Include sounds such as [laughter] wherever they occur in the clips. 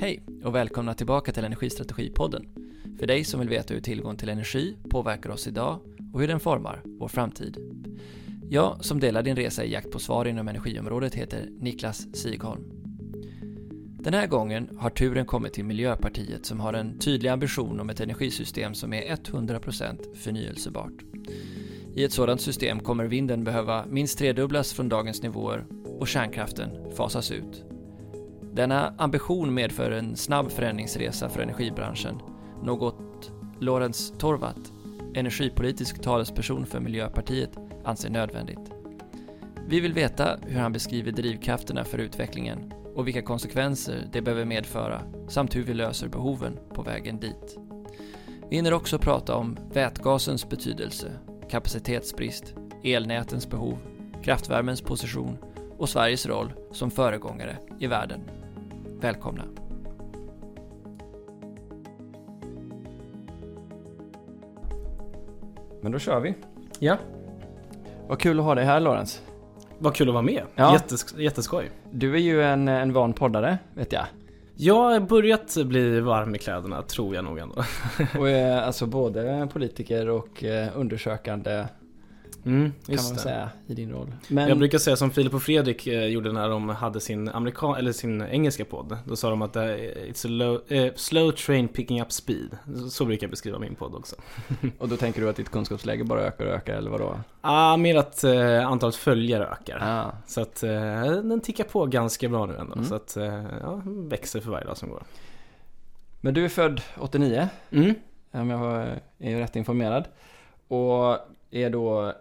Hej och välkomna tillbaka till Energistrategipodden. För dig som vill veta hur tillgång till energi påverkar oss idag och hur den formar vår framtid. Jag som delar din resa i jakt på svar inom energiområdet heter Niklas Sigholm. Den här gången har turen kommit till Miljöpartiet som har en tydlig ambition om ett energisystem som är 100% förnyelsebart. I ett sådant system kommer vinden behöva minst tredubblas från dagens nivåer och kärnkraften fasas ut. Denna ambition medför en snabb förändringsresa för energibranschen, något Lorentz Torvat, energipolitisk talesperson för Miljöpartiet, anser nödvändigt. Vi vill veta hur han beskriver drivkrafterna för utvecklingen och vilka konsekvenser det behöver medföra samt hur vi löser behoven på vägen dit. Vi hinner också prata om vätgasens betydelse, kapacitetsbrist, elnätens behov, kraftvärmens position och Sveriges roll som föregångare i världen. Välkomna! Men då kör vi. Ja, Vad kul att ha dig här Lorenz. vad kul att vara med. Ja. Jättes, jätteskoj. Du är ju en, en van poddare, vet jag. Jag har börjat bli varm i kläderna, tror jag nog ändå. Och är [laughs] alltså både politiker och eh, undersökande Mm, kan man det. säga i din roll. Men Jag brukar säga som Filip och Fredrik eh, gjorde när de hade sin, amerikan eller sin engelska podd. Då sa de att eh, it's a low, eh, slow train picking up speed. Så, brukar jag beskriva min podd också. [laughs] och då tänker du att ditt kunskapsläge bara ökar och ökar eller vadå? Ah, mer att eh, antalet följare ökar. Ah, Så att eh, den tickar på ganska bra nu ändå. Mm. Så att eh, ja, växer för varje dag som går. men du är född 89, Mm. om jag är rätt informerad. Och är då,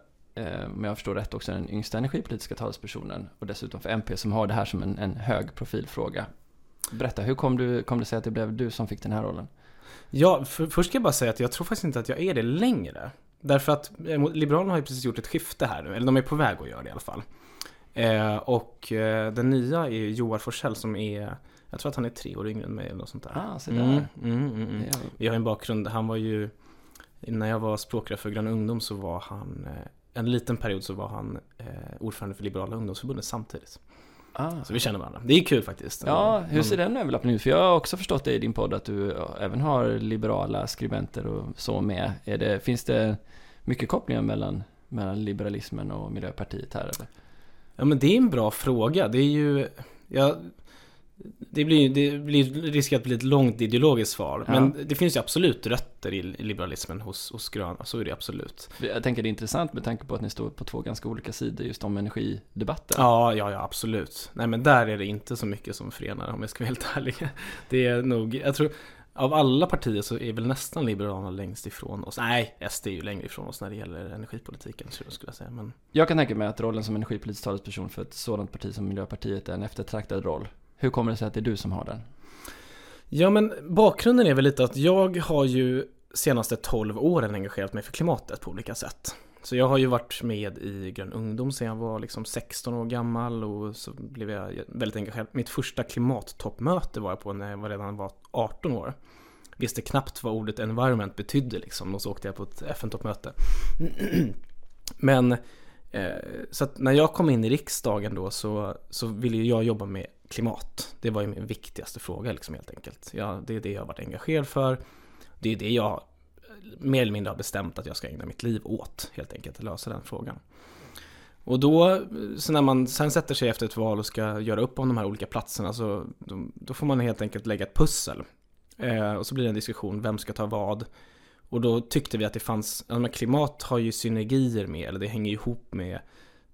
om jag förstår rätt, också den yngsta energipolitiska talespersonen. Och dessutom för MP som har det här som en, en hög profilfråga. Berätta, hur kom, du, kom det sig att det blev du som fick den här rollen? Ja, för, först ska jag bara säga att jag tror faktiskt inte att jag är det längre. Därför att eh, Liberalerna har ju precis gjort ett skifte här nu, eller de är på väg att göra det i alla fall. Eh, och eh, den nya är Joar Forsell som är, jag tror att han är tre år yngre än mig eller något sånt där. Ah, så där. Mm, mm, mm, mm. Ja, Vi har en bakgrund, han var ju, när jag var språkrör för Grön Ungdom så var han, eh, en liten period så var han eh, ordförande för Liberala ungdomsförbundet samtidigt. ah. Så vi känner varandra. Det är kul faktiskt. Ja, hur ser Man- den överlappningen ut? För jag har också förstått det i din podd att du även har liberala skribenter och så med. Är det, finns det mycket kopplingar mellan, mellan liberalismen och Miljöpartiet här eller? Ja men det är en bra fråga. Det är ju, ja, det blir, det blir riskerar att bli ett långt ideologiskt svar. Ja. Men det finns ju absolut rötter i liberalismen hos, hos gröna, så är det absolut. Jag tänker det är intressant med tanke på att ni står på två ganska olika sidor just om energidebatten. Ja, ja, ja, absolut. Nej men där är det inte så mycket som förenar om jag ska vara helt [laughs] ärlig. Det är nog, jag tror, av alla partier så är väl nästan Liberalerna längst ifrån oss. Nej, SD är ju längre ifrån oss när det gäller energipolitiken skulle jag säga. Men Jag kan tänka mig att rollen som energipolitisk talesperson för ett sådant parti som Miljöpartiet är en eftertraktad roll. Hur kommer det sig att det är du som har den? Ja men bakgrunden är väl lite att jag har ju senaste 12 åren engagerat mig för klimatet på olika sätt. Så jag har ju varit med i Grön Ungdom sedan jag var liksom 16 år gammal och så blev jag väldigt engagerad. Mitt första klimattoppmöte var jag på när jag redan var 18 år. Visste knappt vad ordet environment betydde liksom och så åkte jag på ett FN-toppmöte. [clears throat] Men eh, så att när jag kom in i riksdagen då så, så ville jag jobba med klimat. Det var ju min viktigaste fråga liksom helt enkelt. Ja, det är det jag har varit engagerad för. Det är det jag mer eller mindre har bestämt att jag ska ägna mitt liv åt helt enkelt, att lösa den frågan. Och då, så när man sen sätter sig efter ett val och ska göra upp om de här olika platserna så då, då får man helt enkelt lägga ett pussel. Eh, och så blir det en diskussion, vem ska ta vad? Och då tyckte vi att det fanns, ja, klimat har ju synergier med, eller det hänger ihop med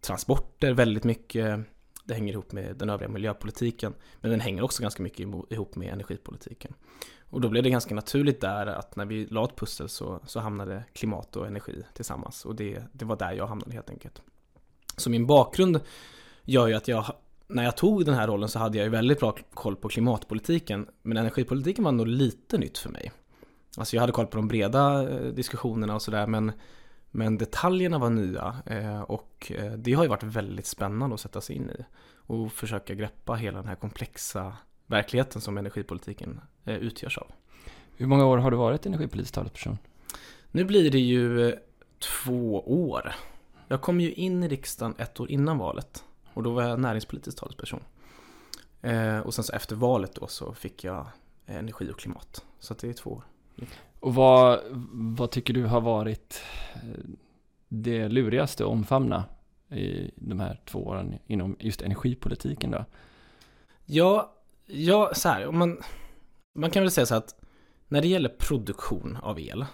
transporter väldigt mycket. Det hänger ihop med den övriga miljöpolitiken. Men den hänger också ganska mycket ihop med energipolitiken. Och då blev det ganska naturligt där att när vi la ett pussel så, så hamnade klimat och energi tillsammans. Och det, det var där jag hamnade helt enkelt. Så min bakgrund gör ju att jag, när jag tog den här rollen så hade jag ju väldigt bra koll på klimatpolitiken. Men energipolitiken var nog lite nytt för mig. Alltså jag hade koll på de breda eh, diskussionerna och sådär men, men detaljerna var nya eh, och eh, det har ju varit väldigt spännande att sätta sig in i. Och försöka greppa hela den här komplexa verkligheten som energipolitiken eh, utgörs av. Hur många år har du varit energipolitisk talesperson? Nu blir det ju två år. Jag kom ju in i riksdagen ett år innan valet och då var jag näringspolitisk talesperson. Och sen så efter valet då så fick jag energi och klimat. Så det är två år. Och vad, vad tycker du har varit eh, det lurigaste att omfamna i de här två åren inom just energipolitiken då? Ja, ja så här, man, man kan väl säga så att när det gäller produktion av el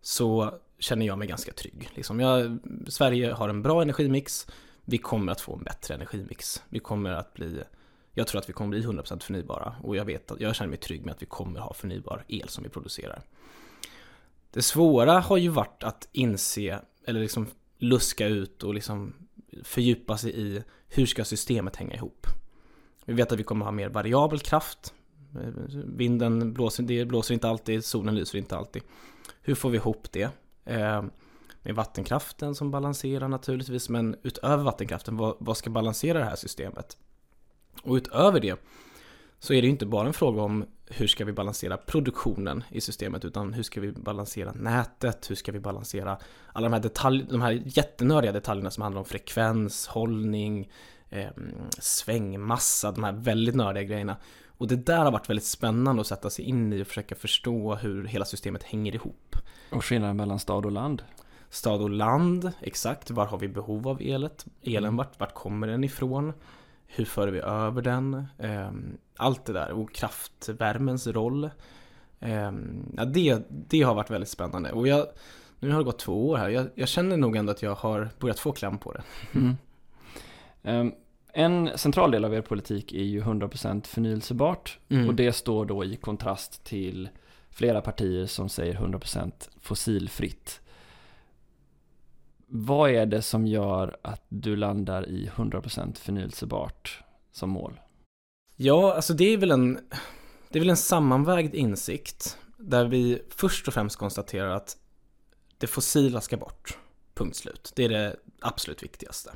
så känner jag mig ganska trygg. Liksom jag, Sverige har en bra energimix, vi kommer att få en bättre energimix. Vi kommer att bli, jag tror att vi kommer bli 100% förnybara och jag vet att jag känner mig trygg med att vi kommer ha förnybar el som vi producerar. Det svåra har ju varit att inse, eller liksom luska ut och liksom fördjupa sig i hur ska systemet hänga ihop. Vi vet att vi kommer ha mer variabel kraft. Vinden blåser, det blåser inte alltid, solen lyser inte alltid. Hur får vi ihop det? Eh, med vattenkraften som balanserar naturligtvis, men utöver vattenkraften, vad, vad ska balansera det här systemet? Och utöver det så är det inte bara en fråga om hur ska vi balansera produktionen i systemet utan hur ska vi balansera nätet, hur ska vi balansera alla de här, detalj, de här jättenördiga detaljerna som handlar om frekvens, hållning, eh, svängmassa, de här väldigt nördiga grejerna. Och det där har varit väldigt spännande att sätta sig in i och försöka förstå hur hela systemet hänger ihop. Och skillnaden mellan stad och land? Stad och land, exakt. Var har vi behov av elet? Elen, vart, vart kommer den ifrån? Hur för vi över den? Ehm, allt det där och kraftvärmens roll. Ehm, ja, det, det har varit väldigt spännande och jag, nu har det gått två år här. Jag, jag känner nog ändå att jag har börjat få kläm på det. Mm. Um, en central del av er politik är ju 100% förnyelsebart mm. och det står då i kontrast till flera partier som säger 100% fossilfritt. Vad är det som gör att du landar i 100% förnyelsebart som mål? Ja, alltså det är väl en, det är väl en sammanvägd insikt där vi först och främst konstaterar att det fossila ska bort. Punkt slut. Det är det absolut viktigaste.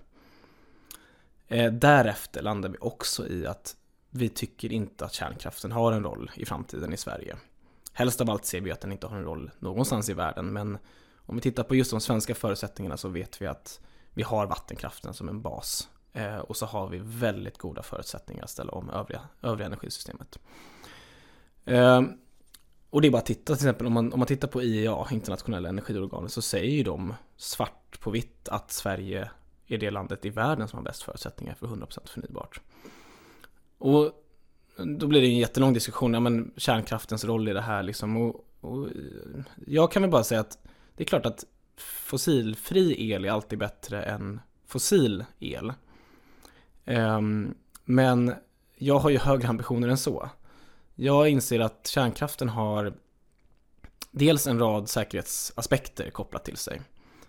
Eh, därefter landar vi också i att vi tycker inte att kärnkraften har en roll i framtiden i Sverige. Helst av allt ser vi att den inte har en roll någonstans i världen, men om vi tittar på just de svenska förutsättningarna så vet vi att vi har vattenkraften som en bas. Eh, och så har vi väldigt goda förutsättningar att ställa om övriga, övriga energisystemet. Eh, och det är bara att titta till exempel om man, om man tittar på IEA, internationella energiorganet, så säger ju de svart på vitt att Sverige är det landet i världen som har bäst förutsättningar för 100% förnybart. Och då blir det en jättelång diskussion, ja men kärnkraftens roll i det här liksom. Och, och jag kan väl bara säga att det är klart att fossilfri el är alltid bättre än fossil el. Ehm, men jag har ju högre ambitioner än så. Jag inser att kärnkraften har dels en rad säkerhetsaspekter kopplat till sig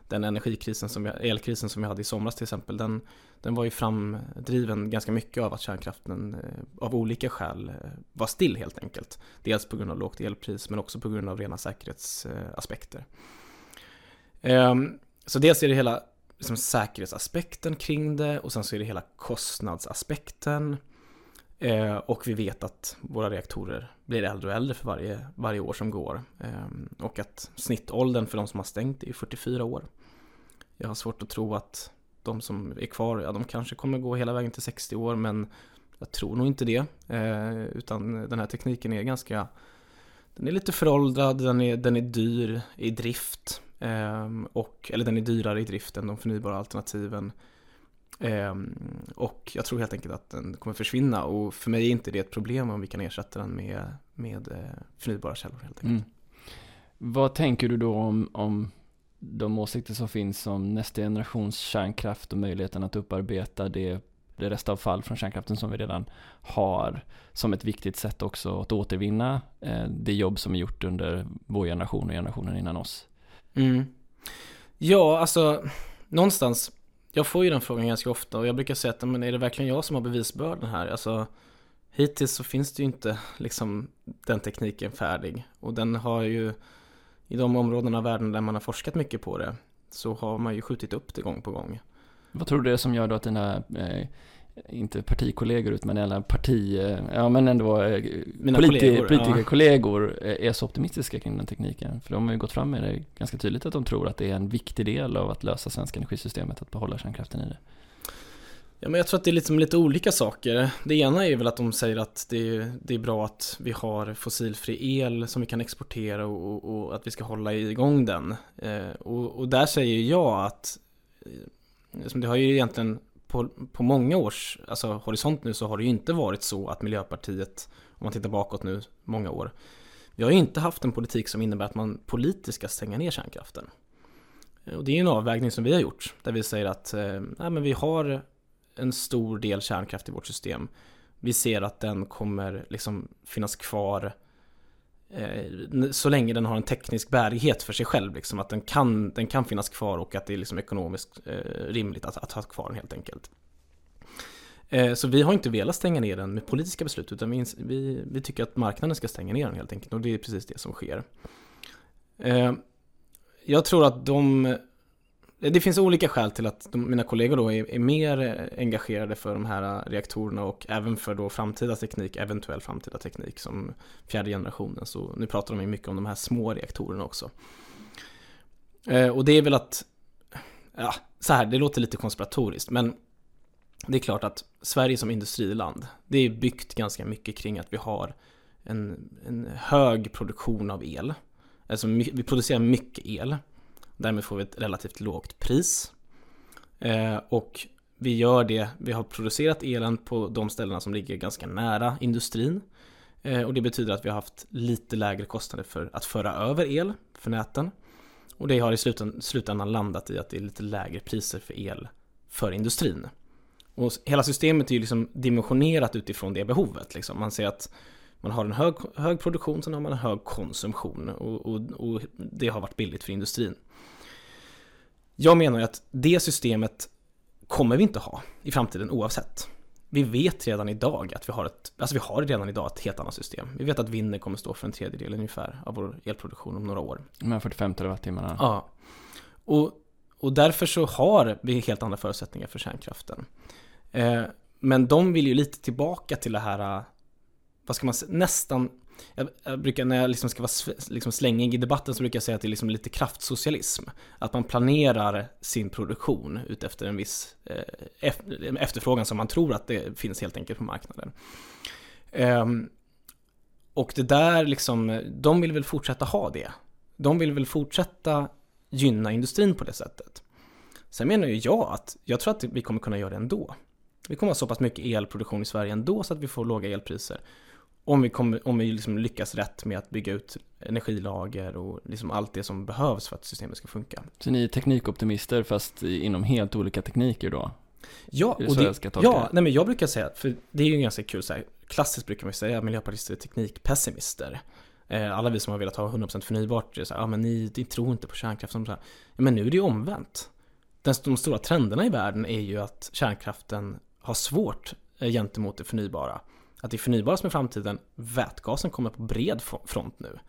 den energikrisen som vi, elkrisen som vi hade i somras till exempel, den, den var ju framdriven ganska mycket av att kärnkraften eh, av olika skäl eh, var still helt enkelt. Dels på grund av lågt elpris men också på grund av rena säkerhetsaspekter. Ehm, så dels är det hela liksom säkerhetsaspekten kring det och sen så är det hela kostnadsaspekten. Eh, och vi vet att våra reaktorer blir äldre och äldre för varje, varje år som går. Eh, och att snittåldern för de som har stängt är 44 år. Jag har svårt att tro att de som är kvar, ja de kanske kommer gå hela vägen till 60 år men jag tror nog inte det. Eh, utan den här tekniken är ganska, den är lite föråldrad, den är, den är dyr i drift. Ehm, och, eller den är dyrare i drift än de förnybara alternativen. Ehm, och jag tror helt enkelt att den kommer försvinna och för mig är inte det ett problem om vi kan ersätta den med, med eh, förnybara källor helt enkelt. Mm. Vad tänker du då om, om de åsikter som finns om nästa generations kärnkraft och möjligheten att upparbeta det, det restavfall från kärnkraften som vi redan har som ett viktigt sätt också att återvinna eh, det jobb som är gjort under vår generation och generationen innan oss? Mm. Ja, alltså någonstans jag får ju den frågan ganska ofta och jag brukar säga att men är det verkligen jag som har bevisbördan här? Alltså, hittills så finns det ju inte liksom den tekniken färdig och den har ju i de områden av världen där man har forskat mycket på det så har man ju skjutit upp det gång på gång. Vad tror du det är som gör då att dina eh, inte partikollegor utan eller parti, eh, ja men ändå eh, Mina politi kollegor, politikerkollegor ja. är så optimistiska kring den tekniken. För de har ju gått fram med det ganska tydligt att de tror att det är en viktig del av att lösa svenska energisystemet att behålla kärnkraften i det. Ja, men jag tror att det är liksom lite olika saker. Det ena är väl att de säger att det, det är bra att vi har fossilfri el som vi kan exportera och, och, och att vi ska hålla igång den. Eh, och, och, där säger jag att eh, det har ju egentligen på, på många års alltså, horisont nu så har det ju inte varit så att Miljöpartiet, om man tittar bakåt nu många år, vi har ju inte haft en politik som innebär att man politiskt ska stänga ner kärnkraften. Och det är en avvägning som vi har gjort, där vi säger att eh, nej, men vi har en stor del kärnkraft i vårt system. Vi ser att den kommer liksom finnas kvar eh, Eh, så länge den har en teknisk bärighet för sig själv. Liksom, att den kan, den kan finnas kvar och att det är liksom ekonomiskt eh, rimligt att, att ha kvar den helt enkelt. Eh, så vi har inte velat stänga ner den med politiska beslut utan vi, vi, vi, tycker att marknaden ska stänga ner den helt enkelt och det är precis det som sker. Eh, jag tror att de Eh, det finns olika skäl till att de, mina kollegor då är, är, mer eh, engagerade för de här eh, reaktorerna och även för då framtida teknik, eventuell framtida teknik som fjärde generationen. Så nu pratar de mycket om de här små reaktorerna också. Eh, och det är väl att, ja, så här, det låter lite konspiratoriskt, men det är klart att Sverige som industriland, det är byggt ganska mycket kring att vi har en, en hög produktion av el. Alltså vi producerar mycket el. Därmed får vi ett relativt lågt pris. Eh, och vi gör det, vi har producerat elen på de ställena som ligger ganska nära industrin. Eh, och det betyder att vi har haft lite lägre kostnader för att föra över el för näten. Och det har i slutändan landat i att det är lite lägre priser för el för industrin. Och hela systemet är ju liksom dimensionerat utifrån det behovet. Liksom. Man ser att man har en hög, hög produktion, sen har man en hög konsumtion och, och, och det har varit billigt för industrin. Jag menar ju att det systemet kommer vi inte ha i framtiden oavsett. Vi vet redan idag att vi har ett, alltså vi har redan idag ett helt annat system. Vi vet att vinden kommer stå för en tredjedel ungefär av vår elproduktion om några år. De här 45 terawattimmarna. Ja. Och, och därför så har vi helt andra förutsättningar för kärnkraften. Eh, men de vill ju lite tillbaka till det här, vad ska man säga, nästan jag, jag, brukar, när jag liksom ska vara liksom slängig i debatten så brukar jag säga att det är liksom lite kraftsocialism. Att man planerar sin produktion utefter en viss eh, efterfrågan som man tror att det finns helt enkelt på marknaden. Um, och det där liksom, de vill väl fortsätta ha det. De vill väl fortsätta gynna industrin på det sättet. Sen menar ju jag att jag tror att vi kommer kunna göra det ändå. Vi kommer ha så pass mycket elproduktion i Sverige ändå så att vi får låga elpriser. Om vi, kommer, om vi liksom lyckas rätt med att bygga ut energilager och liksom allt det som behövs för att systemet ska funka. Så ni är teknikoptimister fast inom helt olika tekniker då? Ja, och det, ja nej men jag brukar säga, för det är ju ganska kul så här, klassiskt brukar man säga att miljöpartister är teknikpessimister. Eh, alla vi som har velat ha 100% förnybart, så här, ah, men ni, ni tror inte på kärnkraft. Så här. Men nu är det ju omvänt. Den, de stora trenderna i världen är ju att kärnkraften har svårt eh, gentemot det förnybara att det är förnybara som är framtiden. Vätgasen kommer på bred front nu.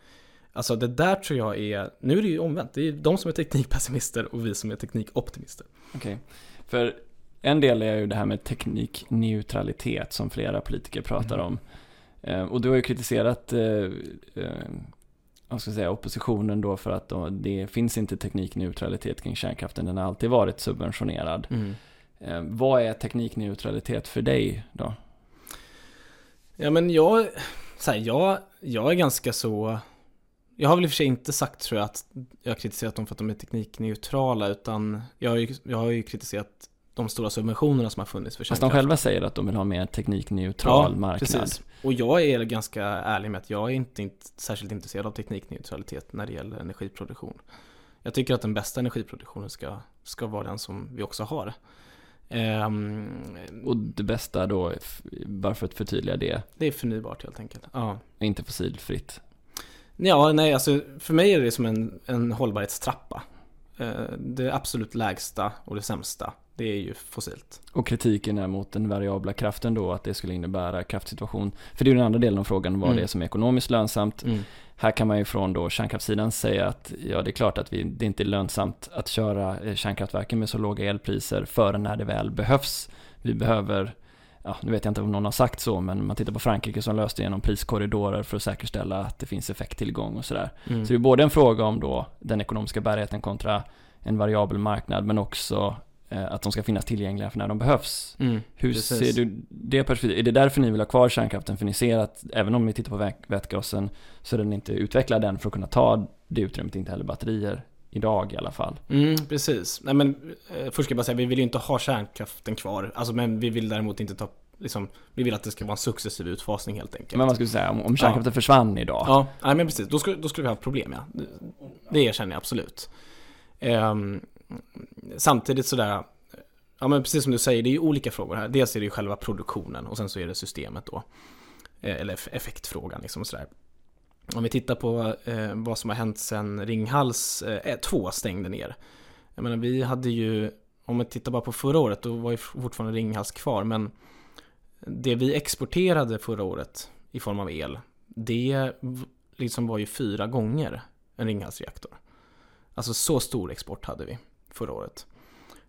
Alltså det där tror jag är, nu är det ju omvänt. Det är de som är teknikpessimister och vi som är teknikoptimister. Okej, okay. för en del är ju det här med teknikneutralitet som flera politiker pratar mm. om. Eh, och du har ju kritiserat eh, eh, vad ska jag säga, oppositionen då för att då, det finns inte teknikneutralitet kring kärnkraften. Den har alltid varit subventionerad. Mm. vad är teknikneutralitet för dig då? Ja men jag, så här, jag, jag är ganska så Jag har väl i och för sig inte sagt tror jag att jag har kritiserat dem för att de är teknikneutrala utan jag har ju, jag har ju kritiserat de stora subventionerna som har funnits för kärnkraft. Fast de själva säger att de vill ha mer teknikneutral ja, marknad. Precis. Och jag är ganska ärlig med att jag är inte, inte särskilt intresserad av teknikneutralitet när det gäller energiproduktion. Jag tycker att den bästa energiproduktionen ska, ska vara den som vi också har. Um, och det bästa då, bara för att förtydliga det? Det är förnybart helt enkelt. Ja. Inte fossilfritt? Ja, nej, alltså för mig är det som en, en hållbarhetstrappa. Uh, det absolut lägsta och det sämsta, det är ju fossilt. Och kritiken är mot den variabla kraften då, att det skulle innebära kraftsituation. För det är ju den andra delen av frågan, vad mm. det är som är ekonomiskt lönsamt. Mm. Här kan man ju från då kärnkraftssidan säga att ja, det är klart att vi, det inte är lönsamt att köra eh, kärnkraftverken med så låga elpriser förrän när det väl behövs. Vi behöver, ja, nu vet jag inte om någon har sagt så, men man tittar på Frankrike som löste igenom priskorridorer för att säkerställa att det finns effekttillgång och sådär. Mm. Så det är både en fråga om då den ekonomiska bärigheten kontra en variabel marknad, men också att de ska finnas tillgängliga för när de behövs. Mm, Hur precis. ser du det perspektivet? Är det därför ni vill ha kvar kärnkraften? För ni ser att även om vi tittar på vä- vätgasen så är den inte utvecklad än för att kunna ta det utrymmet, inte heller batterier. Idag i alla fall. Mm, precis. Nej men eh, först ska jag bara säga, vi vill ju inte ha kärnkraften kvar. Alltså men vi vill däremot inte ta, liksom, vi vill att det ska vara en successiv utfasning helt enkelt. Men vad skulle du säga, om, om kärnkraften försvann idag? Ja, nej men precis. Då skulle, då skulle vi ha problem ja. Det, erkänner jag absolut. Ehm, samtidigt sådär, ja men precis som du säger, det är ju olika frågor här. Dels är det ju själva produktionen och sen så är det systemet då. Eh, eller effektfrågan liksom och sådär. Om vi tittar på eh, vad som har hänt sen Ringhals eh, eh 2 stängde ner. Jag menar vi hade ju, om vi tittar bara på förra året, då var ju fortfarande Ringhals kvar. Men det vi exporterade förra året i form av el, det liksom var ju fyra gånger en Ringhalsreaktor. Alltså så stor export hade vi förra året.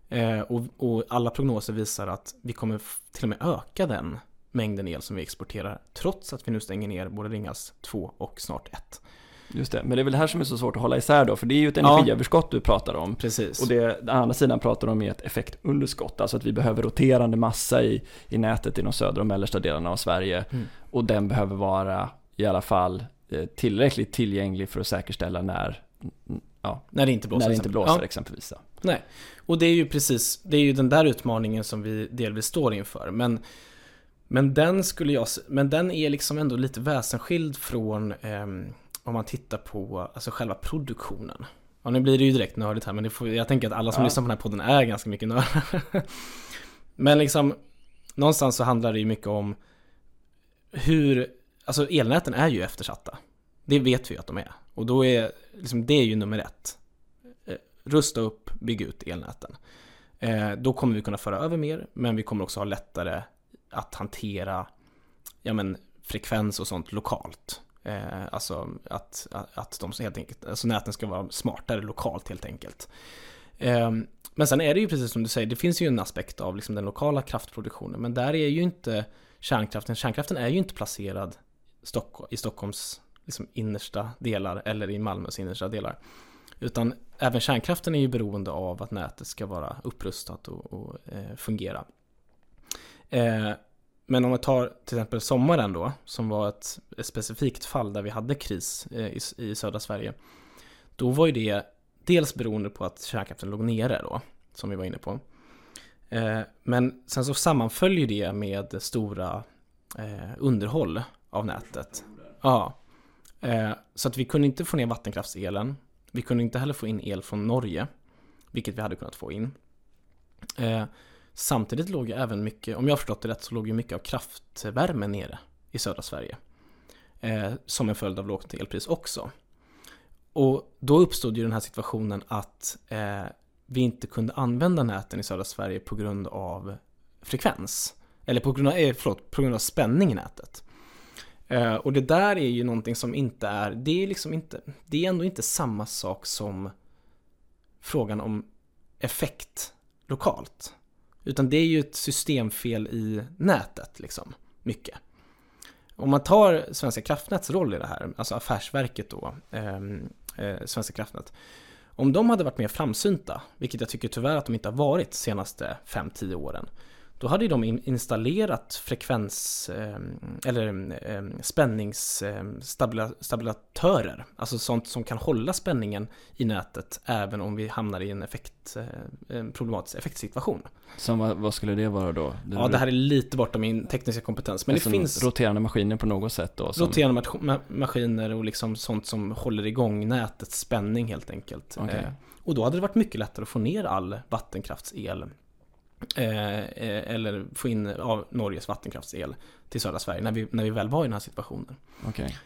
Eh, och, och alla prognoser visar att vi kommer till och med öka den mängden el som vi exporterar trots att vi nu stänger ner både Ringhals 2 och snart 1. Just det, men det är väl det här som är så svårt att hålla isär då, för det är ju ett Ja. energiöverskott du pratar om. Precis. Och det, den andra sidan pratar om är ett effektunderskott, alltså att vi behöver roterande massa i, i nätet i de södra och mellersta delarna av Sverige. Mm. Och den behöver vara i alla fall eh, tillräckligt tillgänglig för att säkerställa när, ja, när det inte blåser. när det inte blåser Ja. exempelvis. Nej, och det är ju precis, det är ju den där utmaningen som vi delvis står inför. Men, men den skulle jag, men den är liksom ändå lite väsensskild från ehm, om man tittar på alltså själva produktionen. Ja, nu blir det ju direkt nördigt här, men får, jag tänker att alla som Ja. lyssnar på den här podden är ganska mycket nördar. [laughs] men liksom, någonstans så handlar det ju mycket om hur, alltså elnäten är ju eftersatta. Det vet vi ju att de är. Och då är, liksom, det är ju nummer ett rusta upp, bygga ut elnäten. Eh, då kommer vi kunna föra över mer, men vi kommer också ha lättare att hantera ja, men, frekvens och sånt lokalt. Eh, alltså att, att, de helt enkelt, alltså näten ska vara smartare lokalt helt enkelt. Eh, men sen är det ju precis som du säger, det finns ju en aspekt av liksom den lokala kraftproduktionen, men där är ju inte kärnkraften, kärnkraften är ju inte placerad Stock, i Stockholms liksom, innersta delar eller i Malmös innersta delar. Utan även kärnkraften är ju beroende av att nätet ska vara upprustat och, och eh, fungera. Eh, men om vi tar till exempel sommaren då, som var ett, ett specifikt fall där vi hade kris eh, i, i södra Sverige. Då var ju det dels beroende på att kärnkraften låg nere då, som vi var inne på. Eh, men sen så sammanföll ju det med stora eh, underhåll av nätet. Ja. Eh, så att vi kunde inte få ner vattenkraftselen. Vi kunde inte heller få in el från Norge, vilket vi hade kunnat få in. Eh, samtidigt låg ju även mycket, om jag har förstått det rätt, så låg ju mycket av kraftvärme nere i södra Sverige. Eh, som en följd av lågt elpris också. Och då uppstod ju den här situationen att eh, vi inte kunde använda näten i södra Sverige på grund av frekvens. Eller på grund av, eh, förlåt, på grund av spänning i nätet. Eh, och det där är ju någonting som inte är, det är liksom inte, det är ändå inte samma sak som frågan om effekt lokalt. Utan det är ju ett systemfel i nätet liksom, mycket. Om man tar Svenska kraftnäts roll i det här, alltså affärsverket då, eh, eh, Svenska kraftnät. Om de hade varit mer framsynta, vilket jag tycker tyvärr att de inte har varit de senaste 5-10 åren. Då hade ju de in- installerat frekvens eh, eller eh, spänningsstabilatörer. Alltså sånt som kan hålla spänningen i nätet även om vi hamnar i en, effekt, eh, en problematisk effektsituation. Som vad, skulle det vara då? Ja, det här är lite bortom min tekniska kompetens. Men Alltså det finns roterande maskiner på något sätt då? Som, roterande ma- maskiner och liksom sånt som håller igång nätets spänning helt enkelt. Okej. Eh, och då hade det varit mycket lättare att få ner all vattenkraftsel eller få in av Norges vattenkraftsel till södra Sverige när vi, när vi väl var i den här situationen. Okej.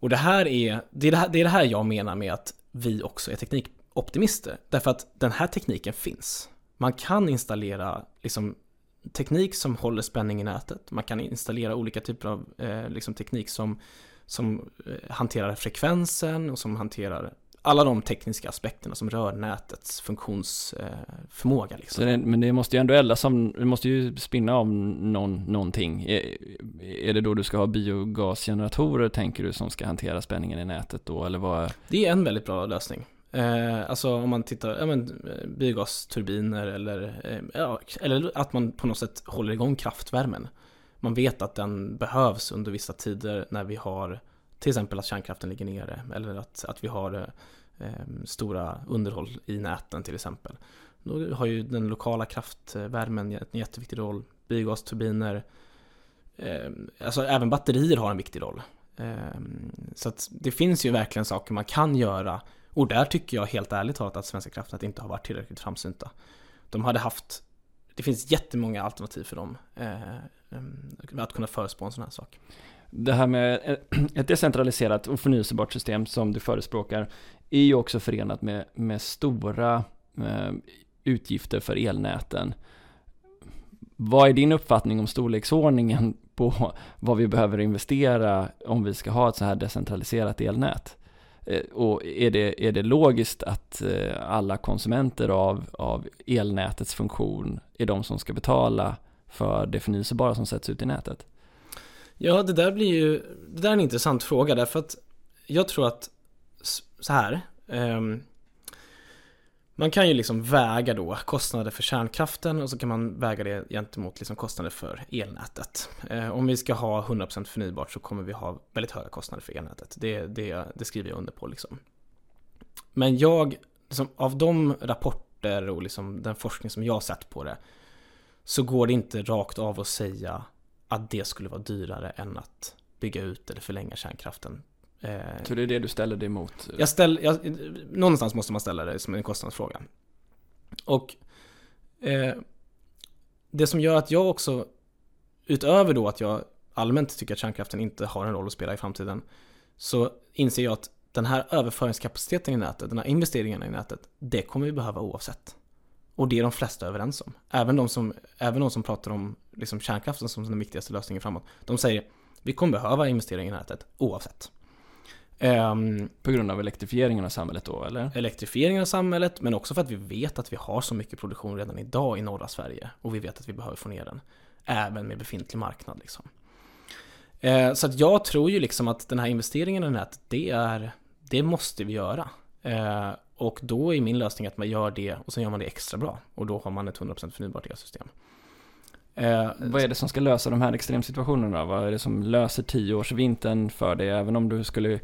Och det här är det, är det här, det är det här jag menar med att vi också är teknikoptimister. Därför att den här tekniken finns. Man kan installera liksom, teknik som håller spänning i nätet. Man kan installera olika typer av eh, liksom, teknik som, som eh, hanterar frekvensen och som hanterar alla de tekniska aspekterna som rör nätets funktionsförmåga. Eh, liksom. Det, men det måste ju ändå eldas som, det måste ju spinna av någon, någonting. Är, är det då du ska ha biogasgeneratorer tänker du som ska hantera spänningen i nätet då eller vad? Det är en väldigt bra lösning. Eh, alltså om man tittar, ja men biogasturbiner eller, eh, ja, eller att man på något sätt håller igång kraftvärmen. Man vet att den behövs under vissa tider när vi har till exempel att kärnkraften ligger nere eller att, att vi har eh, Ehm, stora underhåll i näten till exempel. Då har ju den lokala kraftvärmen en jätteviktig roll. Biogasturbiner, eh, alltså även batterier har en viktig roll. Eh, så att det finns ju verkligen saker man kan göra och där tycker jag helt ärligt talat att Svenska kraftnät inte har varit tillräckligt framsynta. De hade haft, det finns jättemånga alternativ för dem eh, ehm, att kunna förespå en sån här sak. Det här med [clears throat] ett decentraliserat och förnyelsebart system som du förespråkar är ju också förenat med, med stora eh, utgifter för elnäten. Vad är din uppfattning om storleksordningen på vad vi behöver investera om vi ska ha ett så här decentraliserat elnät? Eh, och är det, är det logiskt att eh, alla konsumenter av, av elnätets funktion är de som ska betala för det förnyelsebara som sätts ut i nätet? Ja, det där blir ju, det där är en intressant fråga därför att jag tror att så här, um, man kan ju liksom väga då kostnader för kärnkraften och så kan man väga det gentemot liksom kostnader för elnätet. Eh, om vi ska ha 100% förnybart så kommer vi ha väldigt höga kostnader för elnätet. Det, det, det skriver jag under på liksom. Men jag, liksom, av de rapporter och liksom den forskning som jag har sett på det så går det inte rakt av att säga att det skulle vara dyrare än att bygga ut eller förlänga kärnkraften Eh, så det är det du ställer dig emot? Jag ställ, jag, någonstans måste man ställa det som en kostnadsfråga. Och eh, det som gör att jag också, utöver då att jag allmänt tycker att kärnkraften inte har en roll att spela i framtiden, så inser jag att den här överföringskapaciteten i nätet, den här investeringen i nätet, det kommer vi behöva oavsett. Och det är de flesta överens om. Även de som, även de som pratar om liksom kärnkraften som den viktigaste lösningen framåt. De säger vi kommer behöva investeringar i nätet oavsett. Um, på grund av elektrifieringen av samhället då, eller? Elektrifieringen av samhället, men också för att vi vet att vi har så mycket produktion redan idag i norra Sverige. Och vi vet att vi behöver få ner den. Även med befintlig marknad liksom. Uh, så att jag tror ju liksom att den här investeringen i nätet, det är, det måste vi göra. Uh, och då är min lösning att man gör det och sen gör man det extra bra. Och då har man ett 100% förnybart elsystem. Eh, vad är det som ska lösa de här extremsituationerna? Vad är det som löser tioårsvintern för dig? Även om du skulle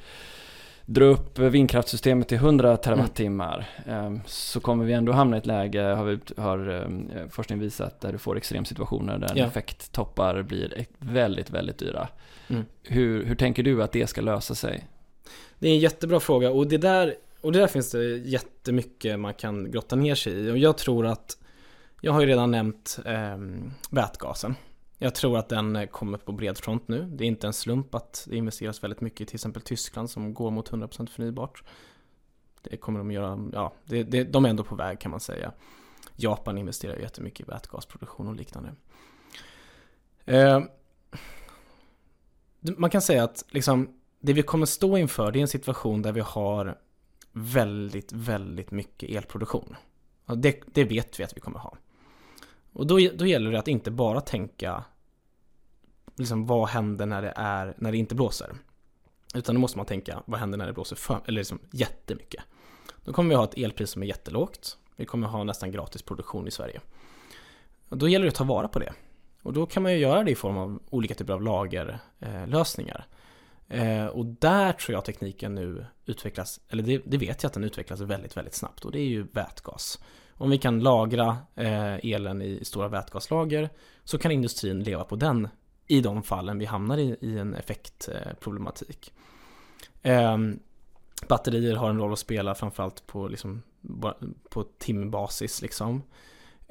dra upp vindkraftsystemet till 100 terawattimmar mm. så kommer vi ändå hamna i ett läge, har, vi, har eh, forskning visat, där du får extremsituationer där ja. effekttoppar blir väldigt, väldigt dyra. Mm. Hur, hur tänker du att det ska lösa sig? Det är en jättebra fråga och det där, och det där finns det jättemycket man kan grotta ner sig i och jag tror att jag har ju redan nämnt eh, vätgasen. Jag tror att den kommer på bred front nu. Det är inte en slump att det investeras väldigt mycket i till exempel Tyskland som går mot 100% förnybart. Det kommer de göra, ja, det, det, de är ändå på väg kan man säga. Japan investerar jättemycket i vätgasproduktion och liknande. Eh, man kan säga att liksom, det vi kommer stå inför det är en situation där vi har väldigt, väldigt mycket elproduktion. Det, det vet vi att vi kommer ha. Och då, då gäller det att inte bara tänka liksom, vad händer när det, är, när det inte blåser? Utan då måste man tänka, vad händer när det blåser för, eller liksom jättemycket? Då kommer vi ha ett elpris som är jättelågt. Vi kommer ha nästan gratis produktion i Sverige. Och då gäller det att ta vara på det. Och då kan man ju göra det i form av olika typer av lagerlösningar. Eh, Eh, och där tror jag tekniken nu utvecklas, eller det, det, vet jag att den utvecklas väldigt, väldigt snabbt och det är ju vätgas. Om vi kan lagra eh, elen i stora vätgaslager så kan industrin leva på den i de fallen vi hamnar i, i en effektproblematik. Eh, batterier har en roll att spela framförallt på, liksom, på timbasis. Liksom.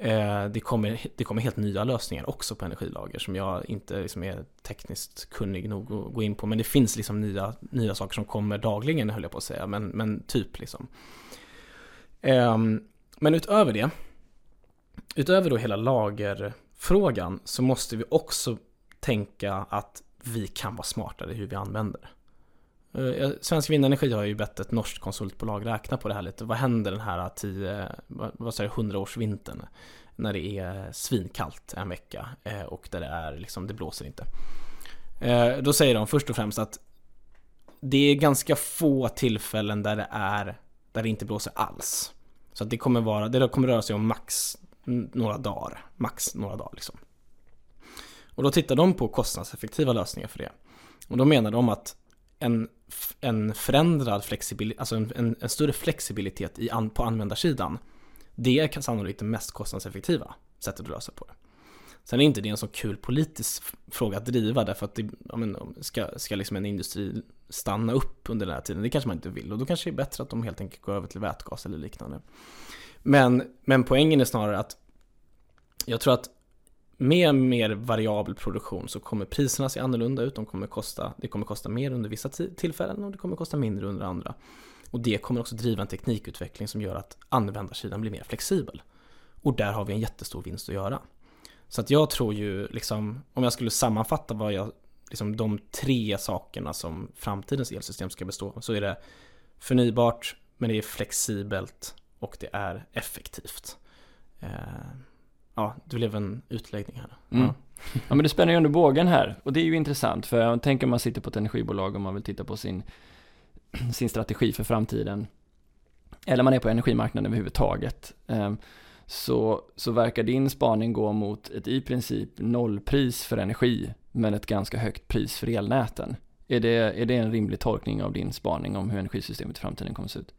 Eh, det, kommer, det kommer helt nya lösningar också på energilager som jag inte liksom är tekniskt kunnig nog att gå in på. Men det finns liksom nya, nya saker som kommer dagligen höll jag på att säga, men, men typ liksom. Ehm, men utöver det, utöver då hela lagerfrågan så måste vi också tänka att vi kan vara smartare i hur vi använder. det. Eh, Svensk Vindenergi har ju bett ett norskt konsultbolag räkna på det här lite. Vad händer den här eh, 10, eh, vad säger 100 års vintern när det är svinkallt en vecka och där det är liksom, det blåser inte. Då säger de först och främst att det är ganska få tillfällen där det är där det inte blåser alls. Så att det kommer vara, det kommer röra sig om max några dagar, max några dagar liksom. Och då tittar de på kostnadseffektiva lösningar för det. Och då menar de att en, en förändrad flexibilitet, alltså en, en, en, större flexibilitet i an, på användarsidan, det är sannolikt det mest kostnadseffektiva sättet att lösa på det. Sen är inte det en så kul politisk fråga att driva därför att det, ja, men, ska, ska liksom en industri stanna upp under den här tiden? Det kanske man inte vill och då kanske det är bättre att de helt enkelt går över till vätgas eller liknande. Men, men poängen är snarare att jag tror att med mer variabel produktion så kommer priserna se annorlunda ut. De kommer kosta, det kommer kosta mer under vissa tillfällen och det kommer kosta mindre under andra. Och det kommer också driva en teknikutveckling som gör att användarsidan blir mer flexibel. Och där har vi en jättestor vinst att göra. Så att jag tror ju, liksom, om jag skulle sammanfatta vad jag, liksom de tre sakerna som framtidens elsystem ska bestå så är det förnybart, men det är flexibelt och det är effektivt. Eh, ja, det blev en utläggning här. Mm. Ja. [laughs] ja. men det spänner ju under bågen här och det är ju intressant för jag tänker om man sitter på ett energibolag och man vill titta på sin, [clears throat] sin strategi för framtiden eller man är på energimarknaden överhuvudtaget eh, så, så verkar din spaning gå mot ett i princip nollpris för energi men ett ganska högt pris för elnäten. Är det, är det en rimlig tolkning av din spaning om hur energisystemet i framtiden kommer att se ut?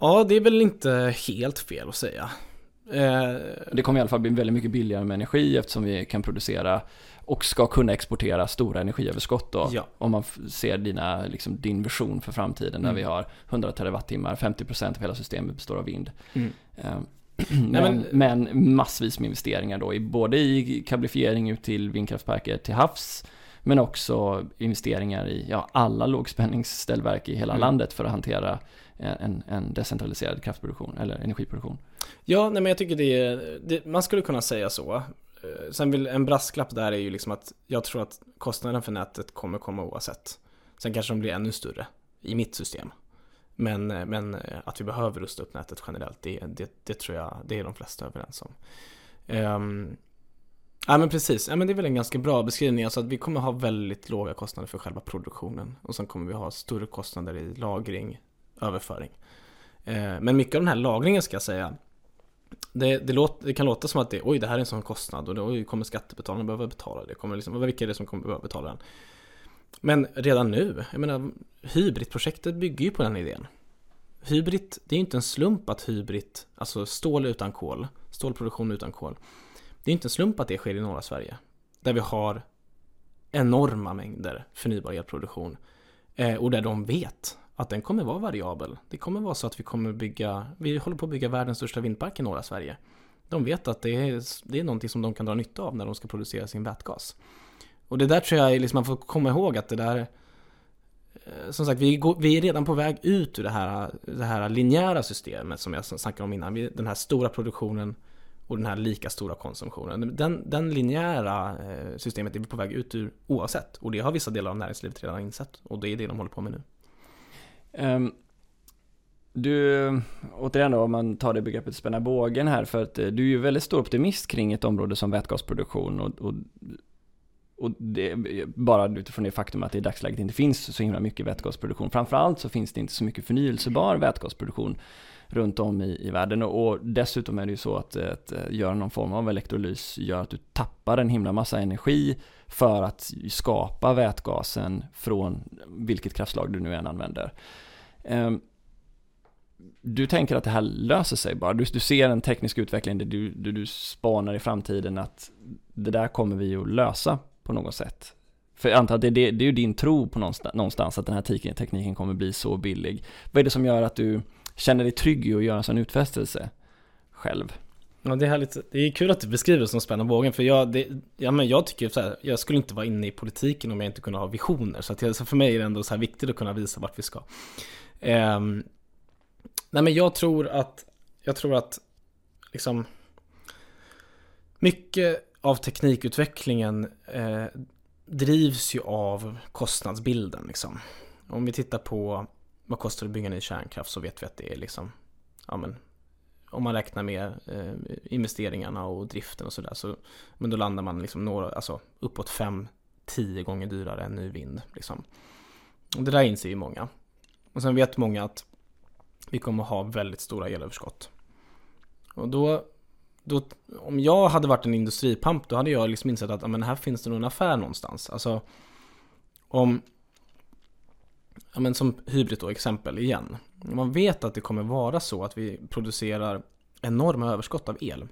Ja, det är väl inte helt fel att säga. Eh, det kommer i alla fall bli väldigt mycket billigare med energi eftersom vi kan producera och ska kunna exportera stora energiöverskott då. Ja. Om man ser dina, liksom, din vision för framtiden mm. där vi har 100 terawattimmar, 50% av hela systemet består av vind. Mm. Eh, [clears throat] men, Nej, men, men, massvis med investeringar då, både i kablifiering ut till vindkraftparker till havs, men också investeringar i ja, alla lågspänningsställverk i hela mm. landet för att hantera en, en decentraliserad kraftproduktion eller energiproduktion. Ja, nej men jag tycker det, är, det man skulle kunna säga så. Eh, sen vill en brasklapp där är ju liksom att jag tror att kostnaden för nätet kommer komma oavsett. Sen kanske de blir ännu större i mitt system. Men, eh, men eh, att vi behöver rusta upp nätet generellt, det, det, det tror jag, det är de flesta överens om. Um, ja men precis, ja, men det är väl en ganska bra beskrivning. Alltså att vi kommer ha väldigt låga kostnader för själva produktionen. Och sen kommer vi ha större kostnader i lagring, överföring. Uh, men mycket av den här lagringen ska jag säga, det, det, låter, det, kan låta som att det, oj, det här är en sån kostnad och då kommer skattebetalarna behöva betala det. Kommer liksom, vilka är det som kommer behöva betala den? Men redan nu, jag menar, hybridprojektet bygger ju på den idén. Hybrid, det är ju inte en slump att Hybrid, alltså stål utan kol, stålproduktion utan kol. Det är inte en slump att det sker i norra Sverige. Där vi har enorma mängder förnybar elproduktion. Eh, och där de vet att den kommer vara variabel. Det kommer vara så att vi kommer bygga, vi håller på att bygga världens största vindpark i norra Sverige. De vet att det är, det är någonting som de kan dra nytta av när de ska producera sin vätgas. Och det där tror jag liksom man får komma ihåg att det där eh, som sagt, vi, går, vi är redan på väg ut ur det här, det här linjära systemet som jag snackade om innan. Den här stora produktionen och den här lika stora konsumtionen. Den, den linjära eh, systemet är vi på väg ut ur oavsett. Och det har vissa delar av näringslivet redan insett. Och det är det de håller på med nu. Um, du, återigen då, om man tar det begreppet spänna bågen här, för att eh, du är ju väldigt stor optimist kring ett område som vätgasproduktion och, och, och det, bara utifrån det faktum att det i dagsläget inte finns så himla mycket vätgasproduktion. Framförallt så finns det inte så mycket förnyelsebar vätgasproduktion runt om i, i världen och, och dessutom är det ju så att, eh, att eh, göra någon form av elektrolys gör att du tappar en himla massa energi för att skapa vätgasen från vilket kraftslag du nu än använder. Ehm, du tänker att det här löser sig bara. Du, du ser en teknisk utveckling där du, du, du spanar i framtiden att det där kommer vi att lösa på något sätt. För jag antar att det, det, det är ju din tro på någonstans, någonstans att den här tekniken kommer bli så billig. Vad är det som gör att du känner dig trygg i att göra en sån utfästelse själv? Ja, det är härligt. Det är kul att du beskriver det som spänna bågen, för jag, det, ja, men jag tycker så här, jag skulle inte vara inne i politiken om jag inte kunde ha visioner. Så, att jag, så för mig är det ändå så här viktigt att kunna visa vart vi ska. Eh, nej men jag tror att, jag tror att liksom mycket av teknikutvecklingen eh, drivs ju av kostnadsbilden liksom. Om vi tittar på vad kostar det att bygga ny kärnkraft så vet vi att det är liksom, ja men om man räknar med eh, investeringarna och driften och sådär så, men då landar man liksom några, alltså uppåt 5-10 gånger dyrare än ny vind liksom. Och det där inser ju många. Och sen vet många att vi kommer ha väldigt stora elöverskott. Och då, då, om jag hade varit en industripamp, då hade jag liksom insett att men här finns det nog en affär någonstans. Alltså, om, ja men som Hybrid då, exempel igen. Man vet att det kommer vara så att vi producerar enorma överskott av el.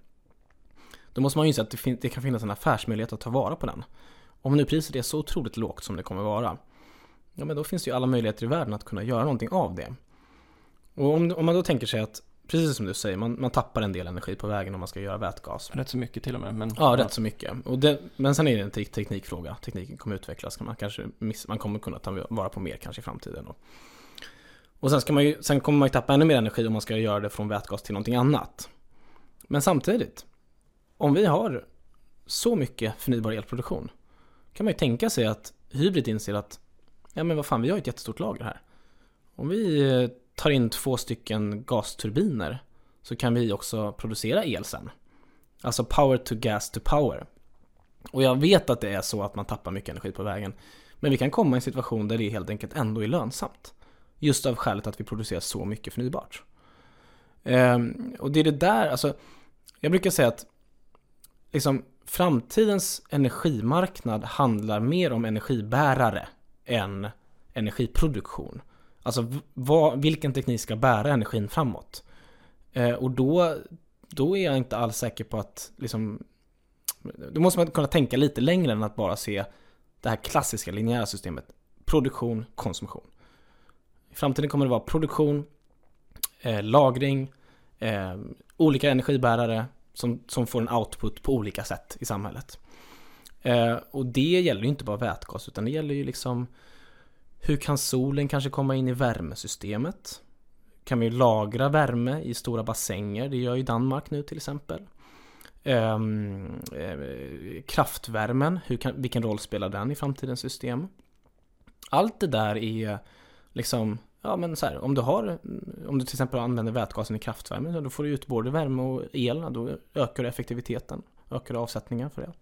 Då måste man ju inse att det, det kan finnas en affärsmöjlighet att ta vara på den. Om nu priset är så otroligt lågt som det kommer vara, ja men då finns det ju alla möjligheter i världen att kunna göra någonting av det. Och om, om man då tänker sig att, precis som du säger, man, man tappar en del energi på vägen om man ska göra vätgas. Rätt så mycket till och med. Men, ja, ja. rätt så mycket. Och det, men sen är det en te teknikfråga. Tekniken kommer utvecklas. Man, kanske miss, man kommer kunna ta vara på mer kanske i framtiden. Och, och sen, ska man ju, sen kommer man ju tappa ännu mer energi om man ska göra det från vätgas till någonting annat. Men samtidigt, om vi har så mycket förnybar elproduktion kan man ju tänka sig att Hybrid inser att ja men vad fan, vi har ett jättestort lager här. Om vi eh, tar in två stycken gasturbiner så kan vi också producera el sen. Alltså power to gas to power. Och jag vet att det är så att man tappar mycket energi på vägen. Men vi kan komma i en situation där det helt enkelt ändå är lönsamt. Just av skälet att vi producerar så mycket förnybart. Ehm, och det är det där, alltså jag brukar säga att liksom, framtidens energimarknad handlar mer om energibärare än energiproduktion. Alltså vad, vilken teknik ska bära energin framåt? Eh, och då, då är jag inte alls säker på att liksom, då måste man kunna tänka lite längre än att bara se det här klassiska linjära systemet. Produktion, konsumtion. I framtiden kommer det vara produktion, eh, lagring, eh, olika energibärare som, som får en output på olika sätt i samhället. Eh, och det gäller ju inte bara vätgas utan det gäller ju liksom hur kan solen kanske komma in i värmesystemet? Kan vi lagra värme i stora bassänger? Det gör ju Danmark nu till exempel. Um, eh, kraftvärmen, hur kan, vilken roll spelar den i framtidens system? Allt det där är liksom, ja men så här, om du har, om du till exempel använder vätgasen i kraftvärmen, då får du ut både värme och el, då ökar du effektiviteten, ökar avsättningen för det.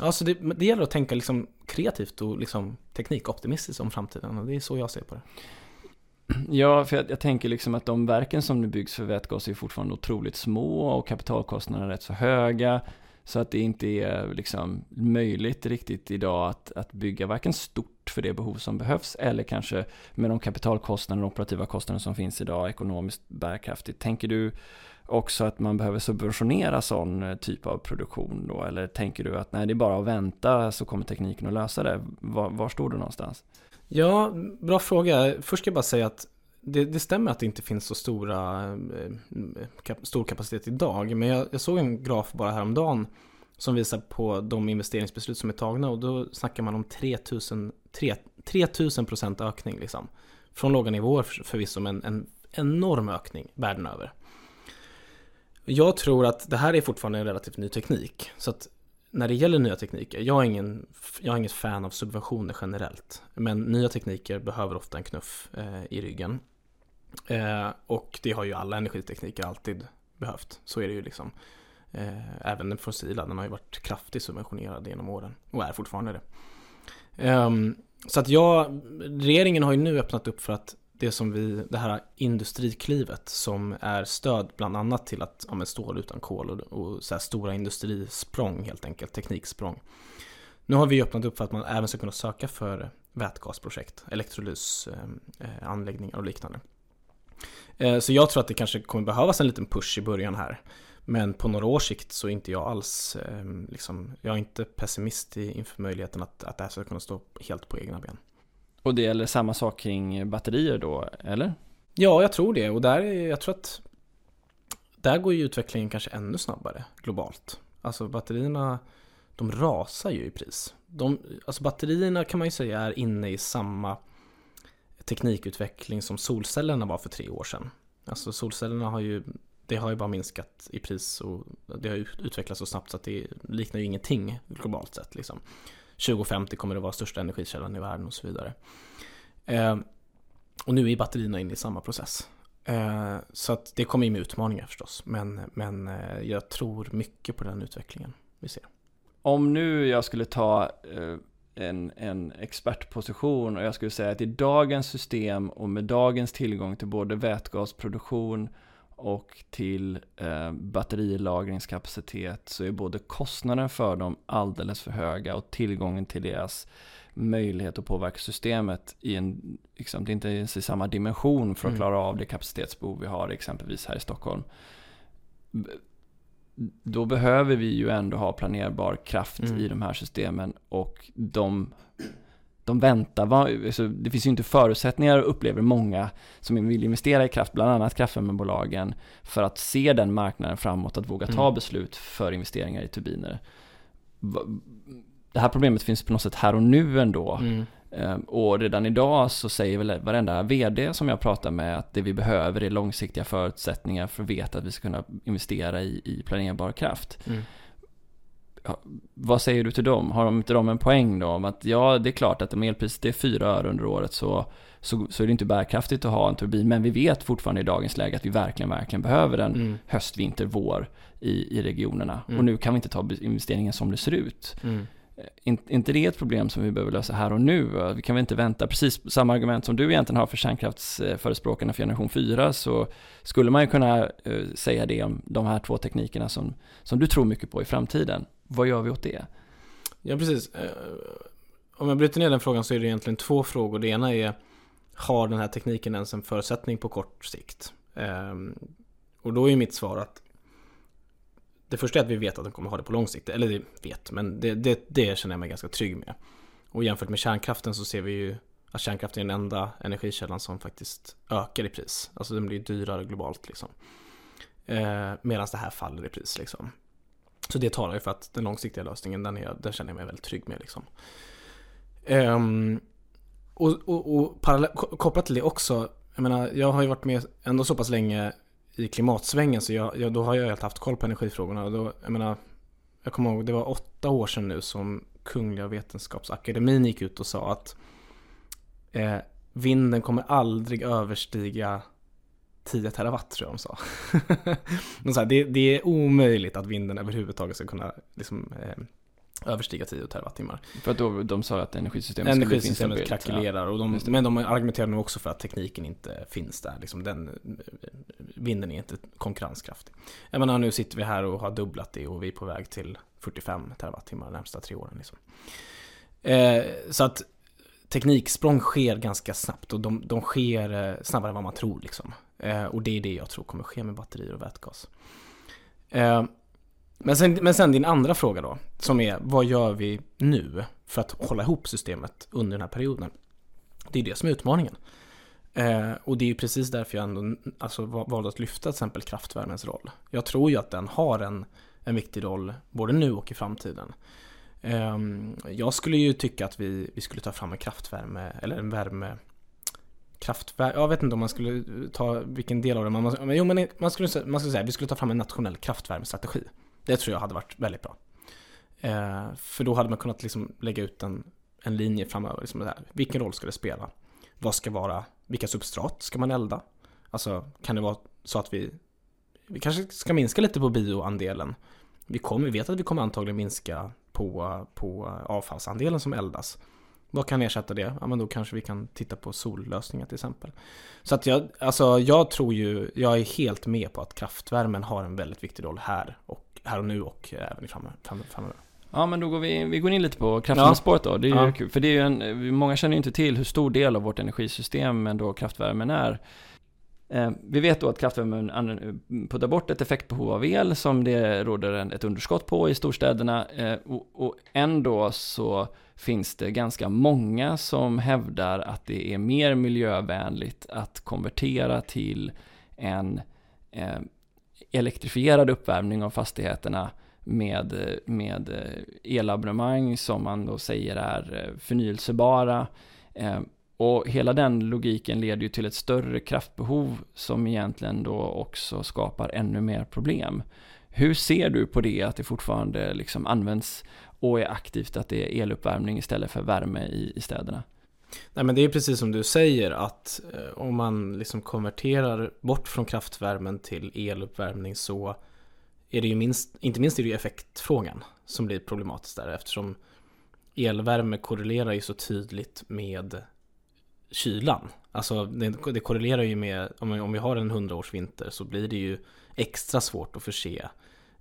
Alltså det, det gäller att tänka liksom kreativt och liksom teknikoptimistiskt om framtiden och det är så jag ser på det. [clears throat] Ja, för jag, jag, tänker liksom att de verken som nu byggs för vätgas är fortfarande otroligt små och kapitalkostnaderna är rätt så höga. Så att det inte är liksom möjligt riktigt idag att, att bygga varken stort för det behov som behövs eller kanske med de kapitalkostnader och operativa kostnader som finns idag ekonomiskt bärkraftigt. Tänker du också att man behöver subventionera sån eh, typ av produktion då? Eller tänker du att nej, det är bara att vänta så kommer tekniken att lösa det? Var, var står du någonstans? Ja, bra fråga. Först ska jag bara säga att det, det stämmer att det inte finns så stora, eh, stor kapacitet idag. Men jag, jag såg en graf bara häromdagen som visar på de investeringsbeslut som är tagna och då snackar man om 3000, 3000 procent ökning liksom. Från låga nivåer förvisso men en enorm ökning världen över. Jag tror att det här är fortfarande en relativt ny teknik. Så att när det gäller nya tekniker, jag är, ingen, jag är inget fan av subventioner generellt. Men nya tekniker behöver ofta en knuff eh, i ryggen. Eh, och det har ju alla energitekniker alltid behövt. Så är det ju liksom. Eh, även den fossila, den har ju varit kraftigt subventionerad genom åren. Och är fortfarande det. Ehm, så att jag, regeringen har ju nu öppnat upp för att det som vi, det här industriklivet som är stöd bland annat till att ja, stål utan kol och, och så stora industrisprång helt enkelt, tekniksprång. Nu har vi öppnat upp för att man även ska kunna söka för vätgasprojekt, elektrolysanläggningar och liknande. Eh, så jag tror att det kanske kommer behövas en liten push i början här. Men på några års sikt så är inte jag alls, eh, liksom, jag är inte pessimist inför möjligheten att, att det här ska kunna stå helt på egna ben. Och det gäller samma sak kring batterier då, eller? Ja, jag tror det. Och där jag tror att där går ju utvecklingen kanske ännu snabbare globalt. Alltså batterierna, de rasar ju i pris. De, alltså batterierna kan man ju säga är inne i samma teknikutveckling som solcellerna var för tre år sedan. Alltså solcellerna har ju, det har ju bara minskat i pris och det har utvecklats så snabbt så att det liknar ju ingenting globalt sett. Liksom. 2050 kommer det vara största energikällan i världen och så vidare. Eh, och nu är batterierna inne i samma process. Eh, så att det kommer ju med utmaningar förstås. Men, men eh, jag tror mycket på den utvecklingen vi ser. Om nu jag skulle ta eh, en, en expertposition och jag skulle säga att i dagens system och med dagens tillgång till både vätgasproduktion och till eh, batterilagringskapacitet så är både kostnaden för dem alldeles för höga och tillgången till deras möjlighet att påverka systemet i en, liksom, det är inte ens i samma dimension för att mm. klara av det kapacitetsbehov vi har exempelvis här i Stockholm. Då behöver vi ju ändå ha planerbar kraft mm. i de här systemen och de de väntar, det finns ju inte förutsättningar upplever många som vill investera i kraft, bland annat kraftvärmebolagen, för att se den marknaden framåt, att våga ta mm. beslut för investeringar i turbiner. Det här problemet finns på något sätt här och nu ändå. Mm. Ehm, och redan idag så säger väl varenda VD som jag pratar med att det vi behöver är långsiktiga förutsättningar för att veta att vi ska kunna investera i, i planerbar kraft. Mm vad säger du till dem? Har de inte de en poäng då? Om att ja, det är klart att om elpriset är 4 öre under året så, så, så, är det inte bärkraftigt att ha en turbin. Men vi vet fortfarande i dagens läge att vi verkligen, verkligen behöver en mm. höst, vinter, vår i, i regionerna. Mm. Och nu kan vi inte ta investeringen som det ser ut. Mm. Eh, In, inte det ett problem som vi behöver lösa här och nu? Vi kan väl inte vänta, precis samma argument som du egentligen har för kärnkraftsförespråkarna för generation 4, så skulle man ju kunna uh, säga det om de här två teknikerna som, som du tror mycket på i framtiden vad gör vi åt det? Ja, precis. Eh, om jag bryter ner den frågan så är det egentligen två frågor. Det ena är, har den här tekniken ens en förutsättning på kort sikt? Ehm, och då är mitt svar att det första är att vi vet att den kommer ha det på lång sikt. Eller det vet, men det, det, det känner jag mig ganska trygg med. Och jämfört med kärnkraften så ser vi ju att kärnkraften är den enda energikällan som faktiskt ökar i pris. Alltså den blir dyrare globalt liksom. Eh, Medan det här faller i pris liksom. Så det talar ju för att den långsiktiga lösningen, den, är, den känner jag mig väldigt trygg med. Liksom. Um, och, och, och kopplat till det också, jag menar, jag har ju varit med ändå så pass länge i klimatsvängen så jag, jag, då har jag helt haft koll på energifrågorna. Och då, jag menar, jag kommer ihåg, det var åtta år sedan nu som Kungliga Vetenskapsakademin gick ut och sa att eh, vinden kommer aldrig överstiga 10 terawatt tror jag de sa. [laughs] de sa det, det, är omöjligt att vinden överhuvudtaget ska kunna liksom, eh, överstiga 10 terawattimmar. För att då, de sa att energisystemet, energisystemet krackelerar. Och de, men de argumenterar nog också för att tekniken inte finns där. Liksom den, vinden är inte konkurrenskraftig. Jag menar nu sitter vi här och har dubblat det och vi är på väg till 45 terawattimmar de närmsta tre åren. Liksom. Eh, så att tekniksprång sker ganska snabbt och de, de sker eh, snabbare än vad man tror. Liksom. Eh, och det är det jag tror kommer ske med batterier och vätgas. Eh, men, sen, men sen din andra fråga då, som är vad gör vi nu för att hålla ihop systemet under den här perioden? Det är det som är utmaningen. Eh, och det är ju precis därför jag ändå alltså, valde att lyfta till exempel kraftvärmens roll. Jag tror ju att den har en, en viktig roll både nu och i framtiden. Eh, jag skulle ju tycka att vi, vi skulle ta fram en kraftvärme eller en värme kraftverk, jag vet inte om man skulle ta vilken del av det, man, men, jo, men man, skulle, man skulle säga vi skulle ta fram en nationell kraftvärmestrategi. Det tror jag hade varit väldigt bra. Eh, för då hade man kunnat liksom lägga ut en, en linje framöver. Liksom här, vilken roll ska det spela? Vad ska vara, vilka substrat ska man elda? Alltså kan det vara så att vi, vi kanske ska minska lite på bioandelen. Vi, kommer, vi vet att vi kommer antagligen minska på, på avfallsandelen som eldas. Vad kan ersätta det? Ja, men då kanske vi kan titta på sollösningar till exempel. Så att jag, alltså jag tror ju, jag är helt med på att kraftvärmen har en väldigt viktig roll här och här och nu och även i framöver. Ja men då går vi, vi går in lite på kraftvärmespåret då. Det är ja. ju kul, för det är ju en, många känner ju inte till hur stor del av vårt energisystem ändå kraftvärmen är. Eh, vi vet då att kraftvärmen puttar bort ett effektbehov av el som det råder ett underskott på i storstäderna. Eh, och ändå så finns det ganska många som hävdar att det är mer miljövänligt att konvertera till en eh, elektrifierad uppvärmning av fastigheterna med, med elabonnemang som man då säger är förnyelsebara och hela den logiken leder ju till ett större kraftbehov som egentligen då också skapar ännu mer problem. Hur ser du på det, att det fortfarande liksom används och är aktivt att det är eluppvärmning istället för värme i, i städerna? Nej men det är precis som du säger att eh, om man liksom konverterar bort från kraftvärmen till eluppvärmning så är det ju minst, inte minst är det ju effektfrågan som blir problematisk där eftersom elvärme korrelerar ju så tydligt med kylan. Alltså det, det korrelerar ju med, om, om vi har en 100 års vinter så blir det ju extra svårt att förse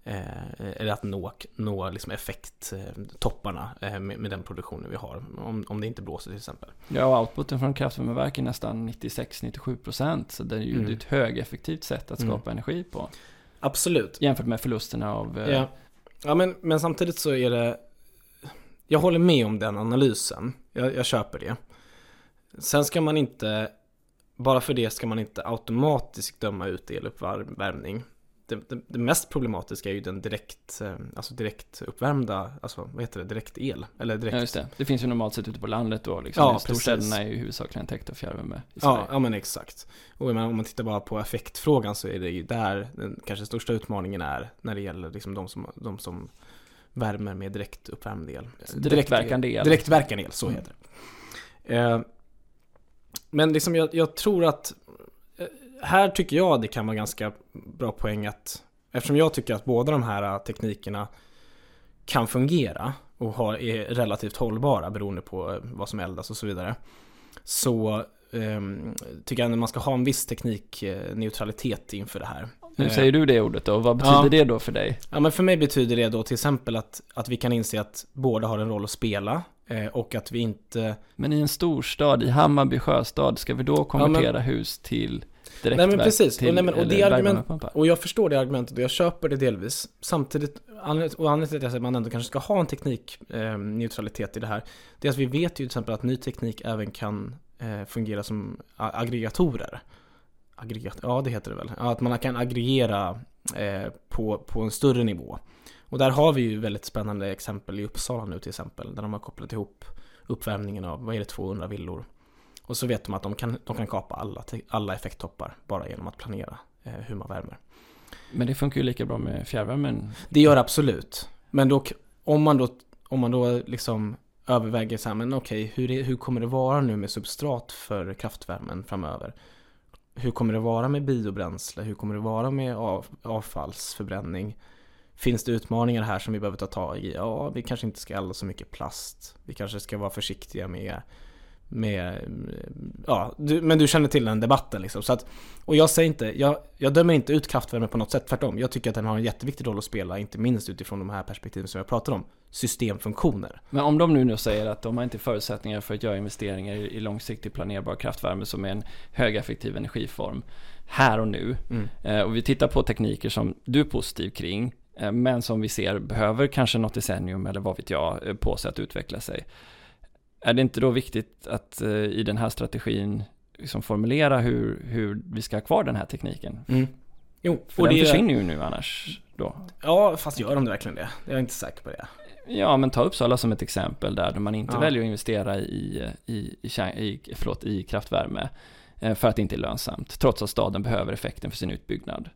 eh, eller att nå, nå liksom effekttopparna eh, med, med, den produktionen vi har. Om, om det inte blåser till exempel. Ja, och outputen från kraftvärmeverk är nästan 96-97% så det är ju mm. ett högeffektivt sätt att skapa mm. energi på. Absolut. Jämfört med förlusterna av... Eh... Ja, ja men, men samtidigt så är det... Jag håller med om den analysen. Jag, jag köper det. Sen ska man inte, bara för det ska man inte automatiskt döma ut eluppvärmning. Det, det, det, mest problematiska är ju den direkt, eh, alltså direkt uppvärmda, alltså vad heter det, direkt el. Eller direkt... Ja just det, det finns ju normalt sett ute på landet då liksom. Ja, Storstäderna är ju huvudsakligen täckta av fjärrvärme Ja, ja men exakt. Och om man tittar bara på effektfrågan så är det ju där den kanske största utmaningen är när det gäller liksom de som, de som värmer med direkt uppvärmd el. Direktverkande el. Direktverkande el, så mm. heter det. Men liksom jag, jag, tror att eh, här tycker jag det kan vara ganska bra poäng att eftersom jag tycker att båda de här eh, teknikerna kan fungera och har, är relativt hållbara beroende på eh, vad som eldas och så vidare. Så um, tycker jag att man ska ha en viss teknikneutralitet inför det här. Nu säger du det ordet då, vad betyder ja. det då för dig? Ja men för mig betyder det då till exempel att, att vi kan inse att båda har en roll att spela och att vi inte... Men i en storstad, i Hammarby sjöstad, ska vi då konvertera ja, men... hus till direktverk? Nej men precis, till, och, nej, men, och, det argument, och jag förstår det argumentet och jag köper det delvis. Samtidigt, och anledningen till att jag säger att man ändå kanske ska ha en teknikneutralitet eh, i det här, det är att vi vet ju till exempel att ny teknik även kan eh, fungera som aggregatorer. Aggregat, ja det heter det väl. Att man kan aggregera eh, på, på en större nivå. Och där har vi ju väldigt spännande exempel i Uppsala nu till exempel, där de har kopplat ihop uppvärmningen av, vad är det, 200 villor. Och så vet de att de kan, de kan kapa alla, alla effekttoppar bara genom att planera eh, hur man värmer. Men det funkar ju lika bra med fjärrvärmen. Det gör absolut. Men då, om man då, om man då liksom överväger så här, men okej, hur, hur kommer det vara nu med substrat för kraftvärmen framöver? Hur kommer det vara med biobränsle? Hur kommer det vara med av, avfallsförbränning? Finns det utmaningar här som vi behöver ta tag i? Ja, vi kanske inte ska elda så mycket plast. Vi kanske ska vara försiktiga med med, ja, du, men du känner till den debatten liksom. Så att, och jag säger inte, jag, jag dömer inte ut kraftvärme på något sätt, tvärtom. Jag tycker att den har en jätteviktig roll att spela, inte minst utifrån de här perspektiven som jag pratar om. Systemfunktioner. Men om de nu, nu säger att de har inte förutsättningar för att göra investeringar i långsiktigt planerbar kraftvärme som är en högeffektiv energiform här och nu. Mm. Eh, och vi tittar på tekniker som du är positiv kring, men som vi ser behöver kanske något decennium eller vad vet jag eh, på sig att utveckla sig. Är det inte då viktigt att eh, i den här strategin liksom formulera hur, hur vi ska ha kvar den här tekniken? Mm. Jo, För och den det... försvinner ju nu annars då. Ja, fast gör de det verkligen det? Jag är inte säker på det. Ja, men ta Uppsala som ett exempel där man inte ja. väljer att investera i, i, i, i, förlåt, i kraftvärme för att det inte är lönsamt, trots att staden behöver effekten för sin utbyggnad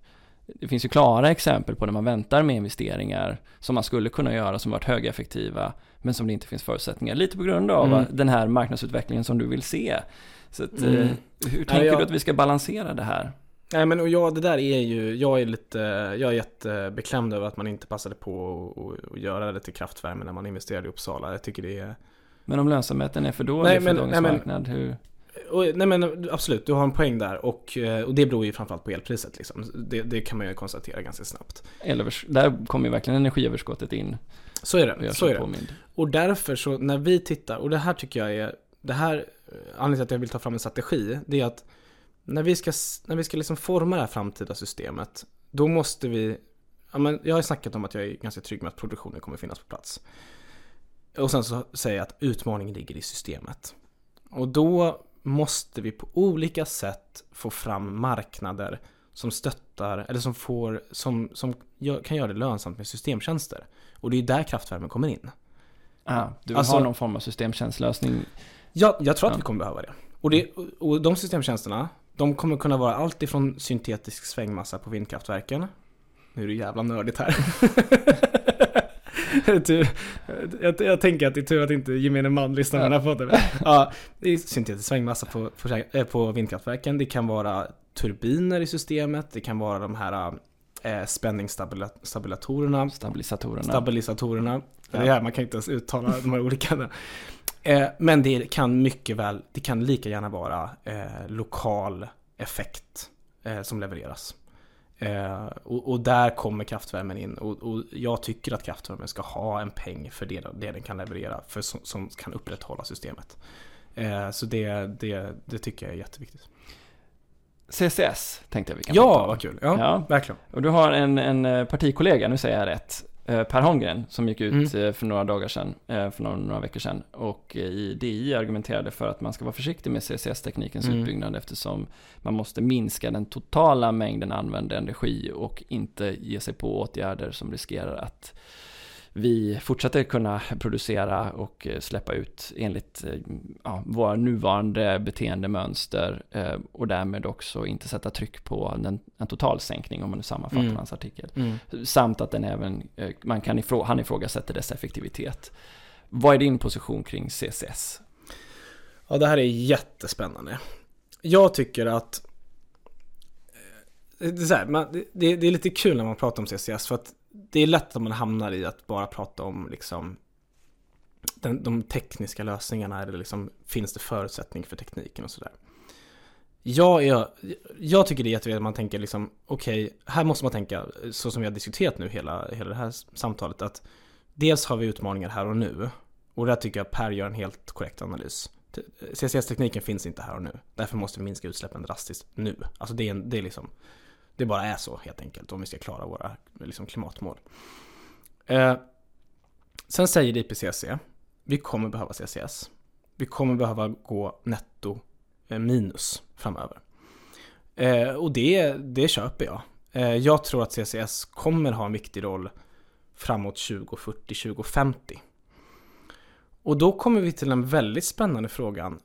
det finns ju klara exempel på när man väntar med investeringar som man skulle kunna göra som varit högeffektiva men som det inte finns förutsättningar. Lite på grund av mm. den här marknadsutvecklingen som du vill se. Så att, mm. Eh, hur tänker ja, jag... du att vi ska balansera det här? Nej men och ja, det där är ju, jag är lite, jag är jättebeklämd över att man inte passade på att göra det till kraftvärme när man investerade i Uppsala. Jag tycker det är... Men om lönsamheten är för dålig nej, för dagens nej, marknad, hur? Och, nej men absolut, du har en poäng där och, eh, och det beror ju framförallt på elpriset liksom. det, det kan man ju konstatera ganska snabbt. Elövers där kommer ju verkligen energiöverskottet in. Så är det, så är det. Och därför så när vi tittar, och det här tycker jag är, det här, eh, anledningen till att jag vill ta fram en strategi, det är att när vi ska, när vi ska liksom forma det här framtida systemet, då måste vi, ja men jag har snackat om att jag är ganska trygg med att produktionen kommer finnas på plats. Och sen så säger jag att utmaningen ligger i systemet. Och då måste vi på olika sätt få fram marknader som stöttar, eller som får, som, som gör, kan göra det lönsamt med systemtjänster. Och det är där kraftvärmen kommer in. Ah, du vill alltså, ha någon form av systemtjänstlösning? Ja, jag tror att ja. vi kommer behöva det. Och, det. och de systemtjänsterna, de kommer kunna vara allt ifrån syntetisk svängmassa på vindkraftverken. Nu är det jävla nördigt här. [laughs] [laughs] jag, jag, tänker att det är tur att inte gemene man lyssnar på den här podden. Ja, det är syntetisk svängmassa på, på, eh, på vindkraftverken. Det kan vara turbiner i systemet. Det kan vara de här eh, spänningsstabilisatorerna. Stabilisatorerna. Stabilisatorerna. Ja. Det är här, man kan inte ens uttala de här olika. Eh, men det kan mycket väl, det kan lika gärna vara eh, lokal effekt eh, som levereras. Eh, och, och, där kommer kraftvärmen in och, och, jag tycker att kraftvärmen ska ha en peng för det, det den kan leverera för som, som kan upprätthålla systemet. Eh, så det, det, det tycker jag är jätteviktigt. CCS tänkte jag vi kan Ja, vad kul. Ja, ja, verkligen. Och du har en, en eh, partikollega, nu säger jag rätt, per Holmgren som gick ut mm. Eh, för några dagar sedan, eh, för några, några, veckor sedan och i DI argumenterade för att man ska vara försiktig med CCS-teknikens mm. utbyggnad eftersom man måste minska den totala mängden använd energi och inte ge sig på åtgärder som riskerar att vi fortsätter kunna producera och eh, släppa ut enligt eh, ja, våra nuvarande beteendemönster eh, och därmed också inte sätta tryck på den, en totalsänkning om man nu sammanfattar mm. hans artikel. Mm. Samt att den även, man kan ifrå, han ifrågasätter dess effektivitet. Vad är din position kring CCS? Ja, det här är jättespännande. Jag tycker att det är, här, det, är lite kul när man pratar om CCS för att det är lätt att man hamnar i att bara prata om liksom den, de tekniska lösningarna eller liksom finns det förutsättning för tekniken och sådär. Jag, jag, jag tycker det är jätteviktigt att man tänker liksom okej, okay, här måste man tänka så som vi har diskuterat nu hela, hela det här samtalet att dels har vi utmaningar här och nu och där tycker jag Per gör en helt korrekt analys. CCS-tekniken finns inte här och nu. Därför måste vi minska utsläppen drastiskt nu. Alltså det är, en, det är liksom det bara är så helt enkelt om vi ska klara våra liksom, klimatmål. Eh, sen säger IPCC, vi kommer behöva CCS. Vi kommer behöva gå netto eh, minus framöver. Eh, och det, det köper jag. Eh, jag tror att CCS kommer ha en viktig roll framåt 2040-2050. Och då kommer vi till den väldigt spännande frågan.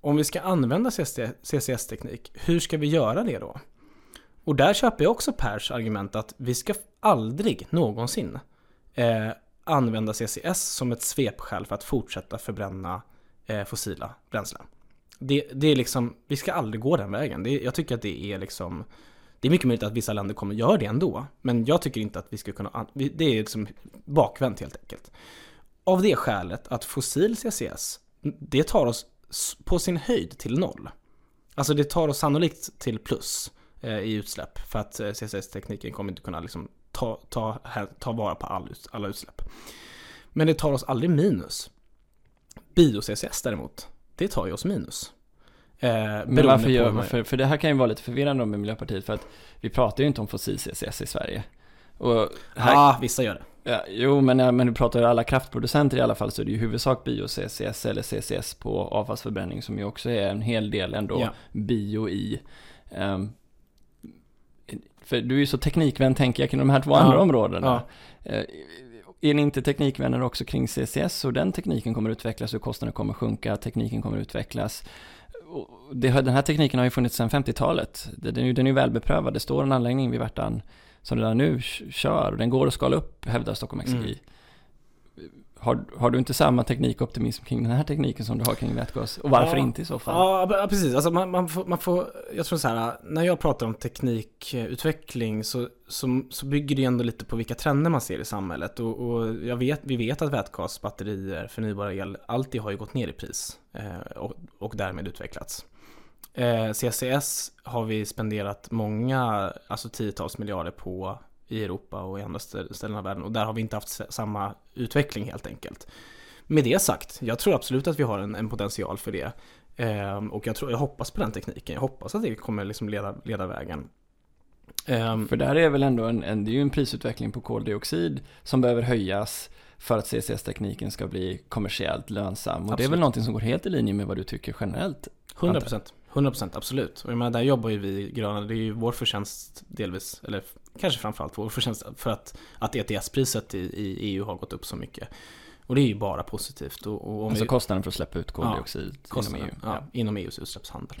Om vi ska använda CCS-teknik, hur ska vi göra det då? Och där köper jag också Pers argument att vi ska aldrig någonsin eh, använda CCS som ett svepskäl för att fortsätta förbränna eh, fossila bränslen. Det, det, är liksom, vi ska aldrig gå den vägen. Det, jag tycker att det är liksom det är mycket möjligt att vissa länder kommer göra det ändå, men jag tycker inte att vi ska kunna, det är liksom bakvänt helt enkelt. Av det skälet att fossil CCS, det tar oss på sin höjd till noll. Alltså det tar oss sannolikt till plus. Eh, i utsläpp. För att eh, CCS-tekniken kommer inte kunna liksom ta, ta, ta vara på all, alla utsläpp. Men det tar oss aldrig minus. Bio-CCS däremot, det tar ju oss minus. Eh, Men varför gör man, för, för det här kan ju vara lite förvirrande med Miljöpartiet för att vi pratar ju inte om fossil-CCS i Sverige. Och här, ja, vissa gör det. Ja, jo, men, men du pratar alla kraftproducenter i alla fall så är det ju i huvudsak bio-CCS eller CCS på avfallsförbränning som ju också är en hel del ändå ja. bio i. Um, för du är ju så teknikvän tänker jag kring de här två ja. andra områdena. Ja. Eh, är ni inte teknikvänner också kring CCS och den tekniken kommer utvecklas och kostnaderna kommer sjunka, tekniken kommer utvecklas. Det, den här tekniken har ju funnits sedan 50-talet. Den är ju den är välbeprövad. Det står en anläggning vid Värtan som redan nu kör och den går att skala upp, hävdar Stockholm Exergi. Mm har, har du inte samma teknikoptimism kring den här tekniken som du har kring vätgas? Och varför ja, inte i så fall? Ja, precis. Alltså man, man, får, man får, jag tror så här, när jag pratar om teknikutveckling så, så, så bygger det ändå lite på vilka trender man ser i samhället. Och, och jag vet, vi vet att vätgas, batterier, förnybar el alltid har ju gått ner i pris eh, och, och därmed utvecklats. Eh, CCS har vi spenderat många, alltså tiotals miljarder på i Europa och i andra ställen av världen och där har vi inte haft samma utveckling helt enkelt. Med det sagt, jag tror absolut att vi har en, en potential för det. Ehm, och jag, tror, jag hoppas på den tekniken, jag hoppas att det kommer liksom leda, leda vägen. Ehm, för där är väl ändå en, en, det är ju en prisutveckling på koldioxid som behöver höjas för att CCS-tekniken ska bli kommersiellt lönsam. Och absolut. det är väl någonting som går helt i linje med vad du tycker generellt? 100%. 100% absolut. Och jag menar, där jobbar ju vi gröna, det är ju vår förtjänst delvis, eller kanske framförallt vår förtjänst för att, att ETS-priset i, i EU har gått upp så mycket. Och det är ju bara positivt. Och, och alltså vi, kostnaden för att släppa ut koldioxid ja, inom EU? Ja, ja, inom EUs utsläppshandel.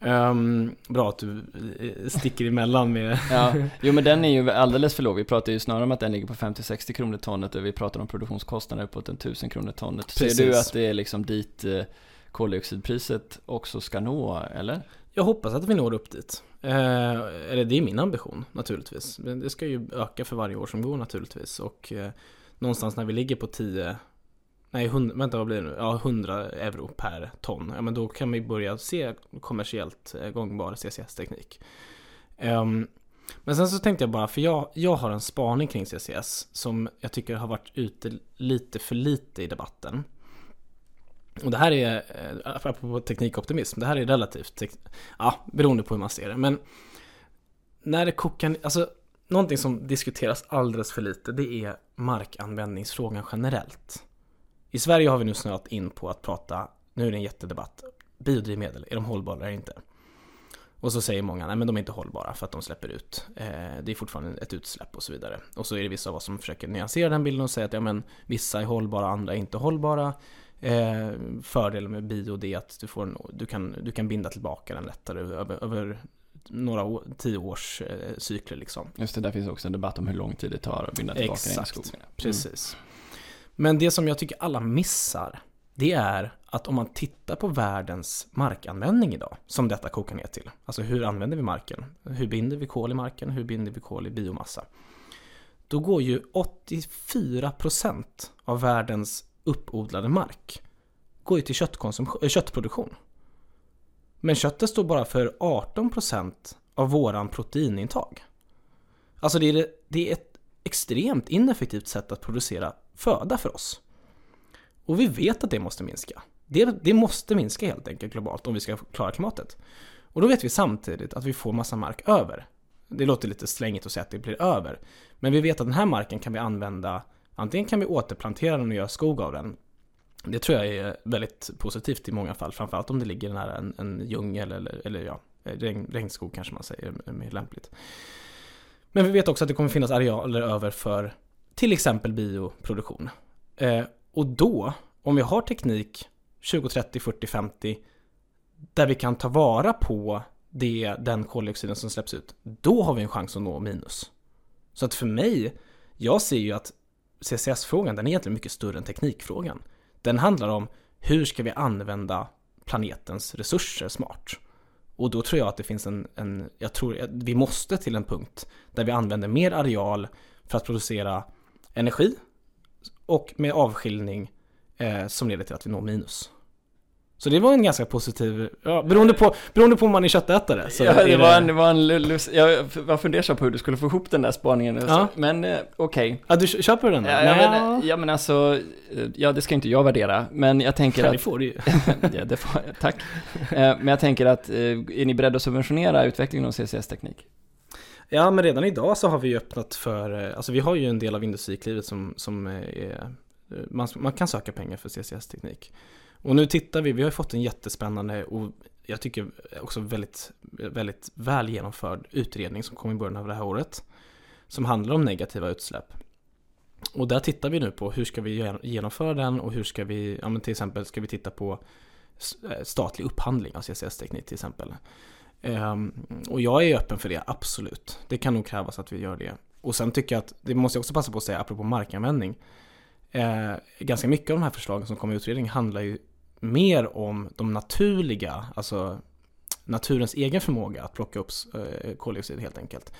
Um, bra att du eh, sticker emellan med... [laughs] ja, jo men den är ju alldeles för låg. Vi pratar ju snarare om att den ligger på 50-60 kronor tonnet och vi pratar om produktionskostnader på 1000 kronor tonnet. Precis. Ser du att det är liksom dit eh, koldioxidpriset också ska nå, eller? Jag hoppas att vi når upp dit. Eh, eller det är min ambition naturligtvis. Det ska ju öka för varje år som går naturligtvis. Och eh, någonstans när vi ligger på 10 Nej, 100, vänta vad blir det nu? Ja, 100 euro per ton. Ja, men då kan vi börja se kommersiellt eh, gångbar CCS-teknik. Um, ehm, men sen så tänkte jag bara, för jag, jag har en spaning kring CCS som jag tycker har varit ute lite för lite i debatten. Och det här är, eh, apropå teknikoptimism, det här är relativt, tek, ja, beroende på hur man ser det. Men när det kokar, alltså någonting som diskuteras alldeles för lite, det är markanvändningsfrågan generellt. I Sverige har vi nu snöat in på att prata, nu är det en jättedebatt, biodrivmedel, är de hållbara eller inte? Och så säger många, nej men de är inte hållbara för att de släpper ut. Eh, det är fortfarande ett utsläpp och så vidare. Och så är det vissa av oss som försöker nyansera den bilden och säga att ja men vissa är hållbara, andra är inte hållbara. Eh, fördelen med bio är att du, får en, du, kan, du kan binda tillbaka den lättare över, över några år, tio års eh, cykler liksom. Just det, där finns också en debatt om hur lång tid det tar att binda tillbaka Exakt, den i skogen. Mm. precis. Men det som jag tycker alla missar, det är att om man tittar på världens markanvändning idag, som detta kokar ner till, alltså hur använder vi marken? Hur binder vi kol i marken? Hur binder vi kol i biomassa? Då går ju 84% av världens uppodlade mark går ju till eh, köttproduktion. Men köttet står bara för 18% av våran proteinintag. Alltså det är, det är ett extremt ineffektivt sätt att producera föda för oss. Och vi vet att det måste minska. Det, det måste minska helt enkelt globalt om vi ska klara klimatet. Och då vet vi samtidigt att vi får massa mark över. Det låter lite slängigt att säga att det blir över. Men vi vet att den här marken kan vi använda, antingen kan vi återplantera den och göra skog av den. Det tror jag är väldigt positivt i många fall, framförallt om det ligger nära en, en djungel eller, eller ja, regn, regnskog kanske man säger är mer lämpligt. Men vi vet också att det kommer finnas arealer över för till exempel bioproduktion. Eh, och då, om vi har teknik 20, 30, 40, 50 där vi kan ta vara på det, den koldioxiden som släpps ut, då har vi en chans att nå minus. Så att för mig, jag ser ju att CCS-frågan, den är egentligen mycket större än teknikfrågan. Den handlar om hur ska vi använda planetens resurser smart? Och då tror jag att det finns en, en jag tror att vi måste till en punkt där vi använder mer areal för att producera energi och med avskiljning eh, som leder till att vi når minus. Så det var en ganska positiv, ja, beroende, på, beroende på om man är köttätare. Så ja, det, var en, det var en lust, jag var fundersam på hur du skulle få ihop den där spaningen. Ja. Men eh, okej. Okay. Ja, du köper den? Ja, ja, men, ja, men alltså, eh, ja det ska inte jag värdera, men jag tänker ja, att... det får du ju. [laughs] ja, det får, tack. Eh, men jag tänker att, är ni beredda att subventionera utvecklingen av CCS-teknik? Ja, men redan idag så har vi ju öppnat för, alltså vi har ju en del av Industriklivet som, som är, man, man kan söka pengar för CCS-teknik. Och nu tittar vi, vi har fått en jättespännande och jag tycker också väldigt, väldigt väl genomförd utredning som kom i början av det här året. Som handlar om negativa utsläpp. Och där tittar vi nu på hur ska vi genomföra den och hur ska vi, ja men till exempel ska vi titta på eh, statlig upphandling av CCS-teknik till exempel. Ehm, och jag är öppen för det, absolut. Det kan nog krävas att vi gör det. Och sen tycker jag att, det måste jag också passa på att säga apropå markanvändning. Eh, ganska mycket av de här förslagen som kommer i utredningen handlar ju mer om de naturliga, alltså naturens egen förmåga att plocka upp eh, koldioxid helt enkelt.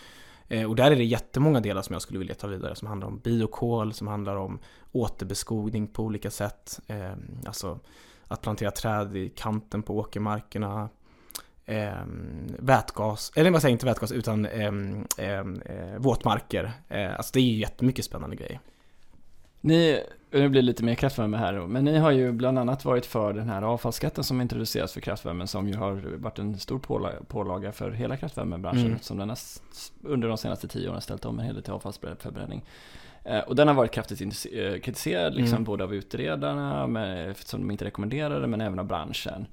Eh, och där är det jättemånga delar som jag skulle vilja ta vidare som handlar om biokol, som handlar om återbeskogning på olika sätt. Eh, alltså att plantera träd i kanten på åkermarkerna. Eh, vätgas, eller vad säger inte vätgas utan eh, eh, eh, våtmarker. Eh, alltså det är ju jättemycket spännande grejer. Ni, nu blir det lite mer kraftvärme här men ni har ju bland annat varit för den här avfallsskatten som introduceras för kraftvärmen som ju har varit en stor pålaga för hela kraftvärmebranschen mm. som den har under de senaste tio åren ställt om en hel del till avfallsförbränning. Eh, och den har varit kraftigt eh, kritiserad, liksom mm. både av utredarna, med, som de inte rekommenderade, men även av branschen.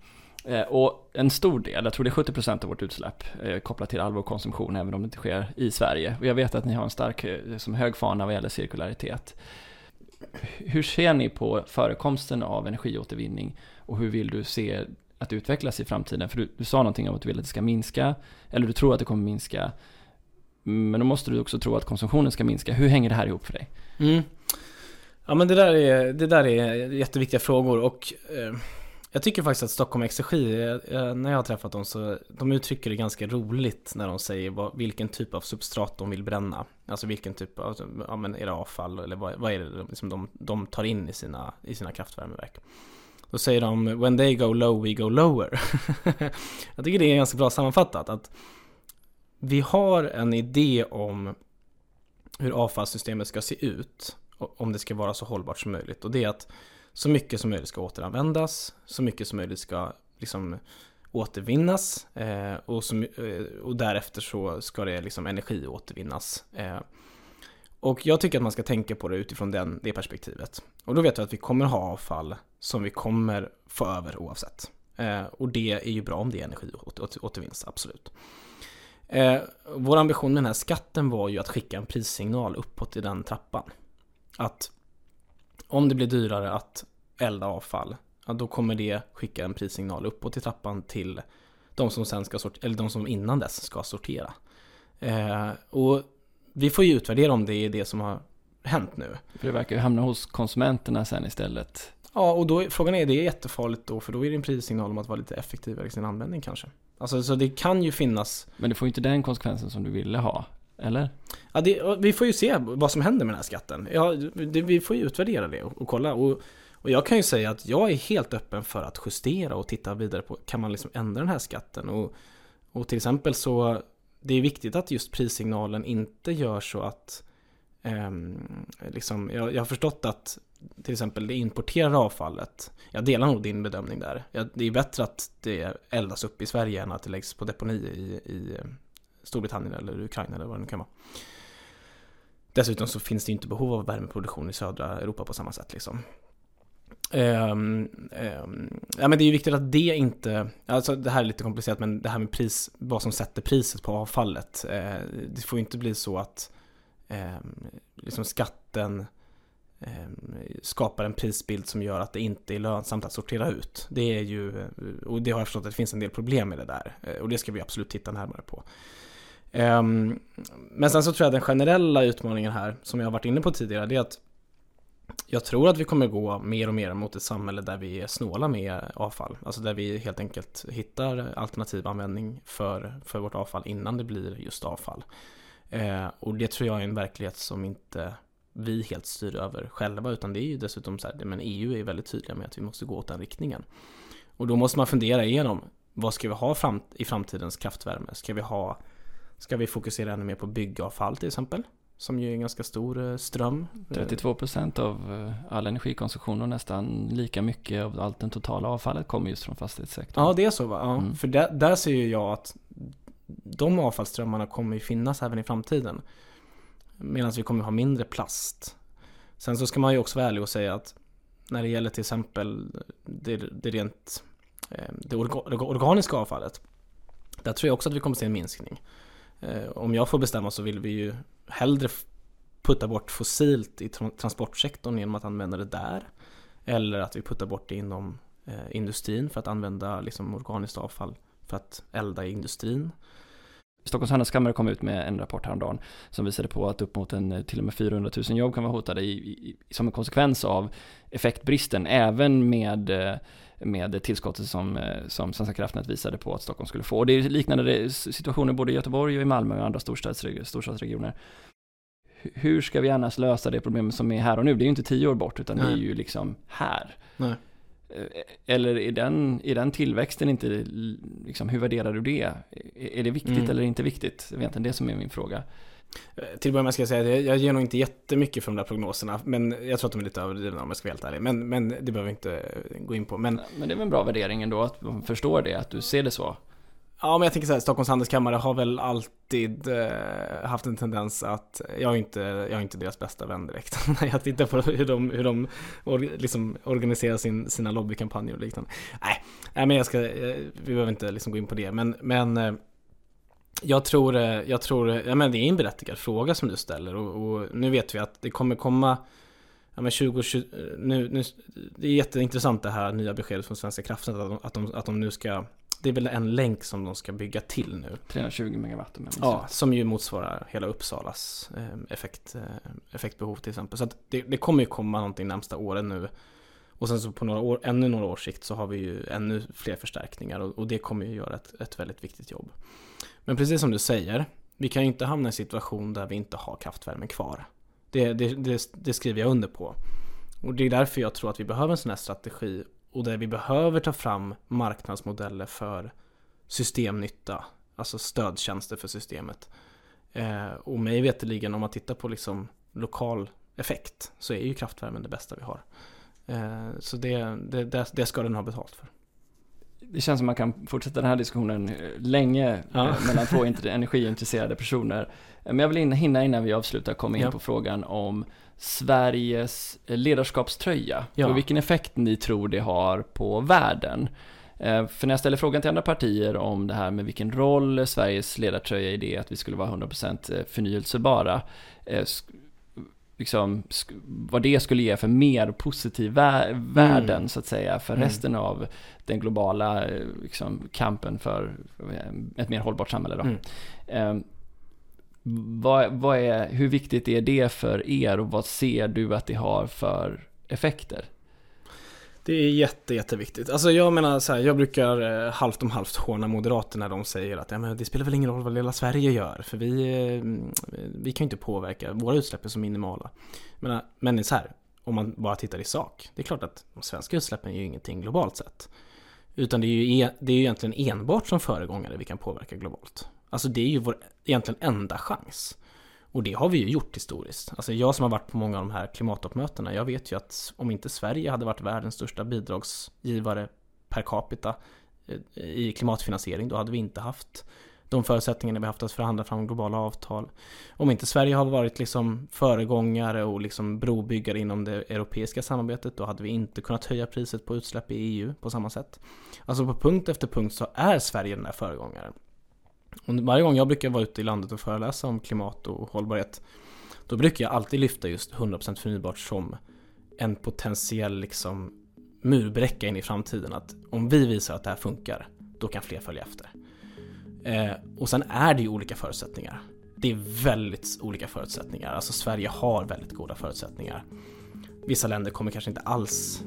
Eh, och en stor del, jag tror det är 70% av vårt utsläpp kopplat till all vår konsumtion, även om det inte sker i Sverige. Och jag vet att ni har en stark, som hög fana vad gäller cirkularitet hur ser ni på förekomsten av energiåtervinning och hur vill du se att det utvecklas i framtiden? För du, du sa någonting om att du vill att det ska minska, eller du tror att det kommer minska. Men då måste du också tro att konsumtionen ska minska. Hur hänger det här ihop för dig? Mm. Ja men det där är, det där är jätteviktiga frågor och eh, jag tycker faktiskt att Stockholm Exergi, eh, eh, när jag har träffat dem så de uttrycker det ganska roligt när de säger vad, vilken typ av substrat de vill bränna. Alltså vilken typ av, ja men är det avfall eller vad, vad är det som de, de tar in i sina, i sina kraftvärmeverk. Då säger de When they go low we go lower. [laughs] jag tycker det är ganska bra sammanfattat. att Vi har en idé om hur avfallssystemet ska se ut. Om det ska vara så hållbart som möjligt. Och det är att så mycket som möjligt ska återanvändas. Så mycket som möjligt ska liksom återvinnas. Eh, och, som, eh, och därefter så ska det liksom energiåtervinnas. Eh, och jag tycker att man ska tänka på det utifrån den, det perspektivet. Och då vet vi att vi kommer ha avfall som vi kommer få över oavsett. Eh, och det är ju bra om det är energiåtervinns, absolut. Eh, vår ambition med den här skatten var ju att skicka en prissignal uppåt i den trappan. Att om det blir dyrare att elda avfall, ja, då kommer det skicka en prissignal uppåt i trappan till de som sen ska sortera, eller de som innan dess ska sortera. Eh, och vi får ju utvärdera om det är det som har hänt nu. För det verkar ju hamna hos konsumenterna sen istället. Ja, och då frågan är, det är jättefarligt då, för då är det en prissignal om att vara lite effektivare i sin användning kanske. Alltså, så det kan ju finnas... Men det får ju inte den konsekvensen som du ville ha, eller? Ja, det, vi får ju se vad som händer med den här skatten. Ja, det, vi får ju utvärdera det och, och kolla. Och, och jag kan ju säga att jag är helt öppen för att justera och titta vidare på, kan man liksom ändra den här skatten? Och, och till exempel så det är viktigt att just prissignalen inte gör så att eh, liksom, jag, jag, har förstått att till exempel det importerade avfallet, jag delar nog din bedömning där. det är bättre att det eldas upp i Sverige än att det läggs på deponi i, i Storbritannien eller Ukraina eller vad det nu kan vara. Dessutom så finns det inte behov av värmeproduktion i södra Europa på samma sätt liksom. Um, um, ja men det är ju viktigt att det inte, alltså det här är lite komplicerat men det här med pris, vad som sätter priset på avfallet. Uh, det får ju inte bli så att um, liksom skatten skapar en prisbild som gör att det inte är lönsamt att sortera ut. Det är ju, och det har jag förstått att det finns en del problem med det där. Uh, och det ska vi absolut titta närmare på. Ehm, men sen så tror jag den generella utmaningen här, som jag har varit inne på tidigare, det är att jag tror att vi kommer gå mer och mer mot ett samhälle där vi är snåla med avfall. Alltså där vi helt enkelt hittar alternativ användning för, för vårt avfall innan det blir just avfall. Eh, och det tror jag är en verklighet som inte vi helt styr över själva utan det är ju dessutom så här, men EU är väldigt tydliga med att vi måste gå åt den riktningen. Och då måste man fundera igenom vad ska vi ha fram, i framtidens kraftvärme? Ska vi ha Ska vi fokusera ännu mer på byggavfall till exempel? Som ju är en ganska stor eh, ström. 32% av eh, all energikonsumtion och nästan lika mycket av allt den totala avfallet kommer just från fastighetssektorn. Ja, det är så va? Ja, mm. För där, där ser ju jag att de avfallsströmmarna kommer ju finnas även i framtiden. Medan vi kommer ha mindre plast. Sen så ska man ju också vara ärlig och säga att när det gäller till exempel det, det rent eh, det organiska avfallet. Där tror jag också att vi kommer se en minskning. Eh, om jag får bestämma så vill vi ju hellre putta bort fossilt i transportsektorn genom att använda det där. Eller att vi puttar bort det inom eh, industrin för att använda liksom, organiskt avfall för att elda i industrin. Stockholms handelskammare kom ut med en rapport häromdagen som visade på att upp mot en, eh, till och med 400 000 jobb kan vara hotade i, i, som en konsekvens av effektbristen, även med eh, med tillskottet som, eh, som Svenska kraftnät visade på att Stockholm skulle få. Och det är liknande situationer både i Göteborg och i Malmö och andra storstadsregioner. Hur ska vi annars lösa det problemet som är här och nu? Det är ju inte tio år bort utan Nej. det är ju liksom här. Nej. Eh, eller är den, är den tillväxten inte, liksom, hur värderar du det? Är det viktigt mm. eller inte viktigt? Det är egentligen det som är min fråga. Eh, till att börja med ska jag säga att jag ger nog inte jättemycket för de där prognoserna. Men jag tror att de är lite överdrivna om jag ska vara helt ärlig. Men, men det behöver vi inte gå in på. Men, men det är väl en bra värdering ändå att man förstår det, att du ser det så. Ja, men jag tänker så här, Stockholms handelskammare har väl alltid eh, haft en tendens att, jag är inte, jag är inte deras bästa vän direkt. [laughs] När jag tittar på hur de, hur de or, liksom organiserar sin, sina lobbykampanjer och liknande. Nej, nej men jag ska, eh, vi behöver inte liksom gå in på det. Men, men eh, jag tror, eh, jag tror, ja men det är en berättigad fråga som du ställer och, och nu vet vi att det kommer komma Ja men 2020, nu, nu, det är jätteintressant det här nya beskedet från Svenska kraftnät att de, att de, att de nu ska det är väl en länk som de ska bygga till nu. 320 megawatt om Ja, som ju motsvarar hela Uppsalas eh, effekt, eh, effektbehov till exempel. Så att det, det kommer ju komma någonting närmsta åren nu. Och sen så på några år, ännu några års sikt så har vi ju ännu fler förstärkningar och, och det kommer ju göra ett, ett väldigt viktigt jobb. Men precis som du säger, vi kan ju inte hamna i en situation där vi inte har kraftvärme kvar. Det, det, det, det skriver jag under på. Och det är därför jag tror att vi behöver en sån här strategi och där vi behöver ta fram marknadsmodeller för systemnytta, alltså stödtjänster för systemet. Eh, och mig veterligen om man tittar på liksom lokal effekt så är ju kraftvärmen det bästa vi har. Eh, så det, det, det, ska den ha betalt för. Det känns som man kan fortsätta den här diskussionen eh, länge ja. Eh, [laughs] mellan två energiintresserade personer. Men jag vill hinna innan vi avslutar komma in ja. på frågan om Sveriges ledarskapströja ja. och vilken effekt ni tror det har på världen. För när jag ställer frågan till andra partier om det här med vilken roll Sveriges ledartröja i det att vi skulle vara 100% förnyelsebara liksom, vad det skulle ge för mer positiv vä värden mm. så att säga för mm. resten av den globala liksom, kampen för ett mer hållbart samhälle. Då. Mm. Eh, vad, vad är, hur viktigt är det för er och vad ser du att det har för effekter? Det är jätte, jätteviktigt. Alltså jag menar så här, jag brukar eh, halvt om halvt håna moderater när de säger att ja, men det spelar väl ingen roll vad lilla Sverige gör, för vi, eh, vi kan ju inte påverka, våra utsläpp är så minimala. Men, eh, men så här, om man bara tittar i sak, det är klart att de svenska utsläppen är ju ingenting globalt sett. Utan det är ju, e, det är ju egentligen enbart som föregångare vi kan påverka globalt. Alltså det är ju vår egentligen enda chans. Och det har vi ju gjort historiskt. Alltså jag som har varit på många av de här klimattoppmötena, jag vet ju att om inte Sverige hade varit världens största bidragsgivare per capita eh, i klimatfinansiering, då hade vi inte haft de förutsättningarna vi haft att förhandla fram globala avtal. Om inte Sverige har varit liksom föregångare och liksom brobyggare inom det europeiska samarbetet, då hade vi inte kunnat höja priset på utsläpp i EU på samma sätt. Alltså på punkt efter punkt så är Sverige den där föregångaren. Och varje gång jag brukar vara ute i landet och föreläsa om klimat och hållbarhet Då brukar jag alltid lyfta just 100% förnybart som en potentiell liksom murbräcka in i framtiden. Att om vi visar att det här funkar, då kan fler följa efter. Eh, och sen är det ju olika förutsättningar. Det är väldigt olika förutsättningar. Alltså Sverige har väldigt goda förutsättningar. Vissa länder kommer kanske inte alls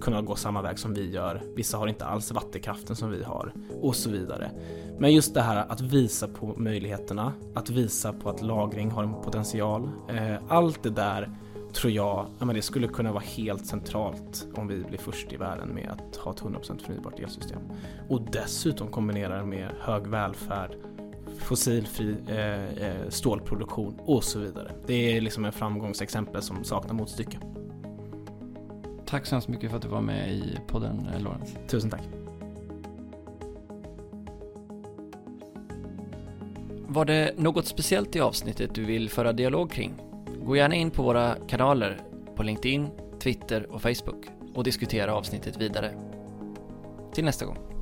kunna gå samma väg som vi gör. Vissa har inte alls vattenkraften som vi har och så vidare. Men just det här att visa på möjligheterna, att visa på att lagring har en potential. Eh, allt det där tror jag, ja, men det skulle kunna vara helt centralt om vi blir först i världen med att ha ett 100% förnybart elsystem. Och dessutom kombinera det med hög välfärd, fossilfri eh, eh, stålproduktion och så vidare. Det är liksom en framgångsexempel som saknar motstycke. Tack så hemskt mycket för att du var med i podden, eh, Lorentz. Tusen tack. Var det något speciellt i avsnittet du vill föra dialog kring? Gå gärna in på våra kanaler på LinkedIn, Twitter och Facebook och diskutera avsnittet vidare. Till nästa gång.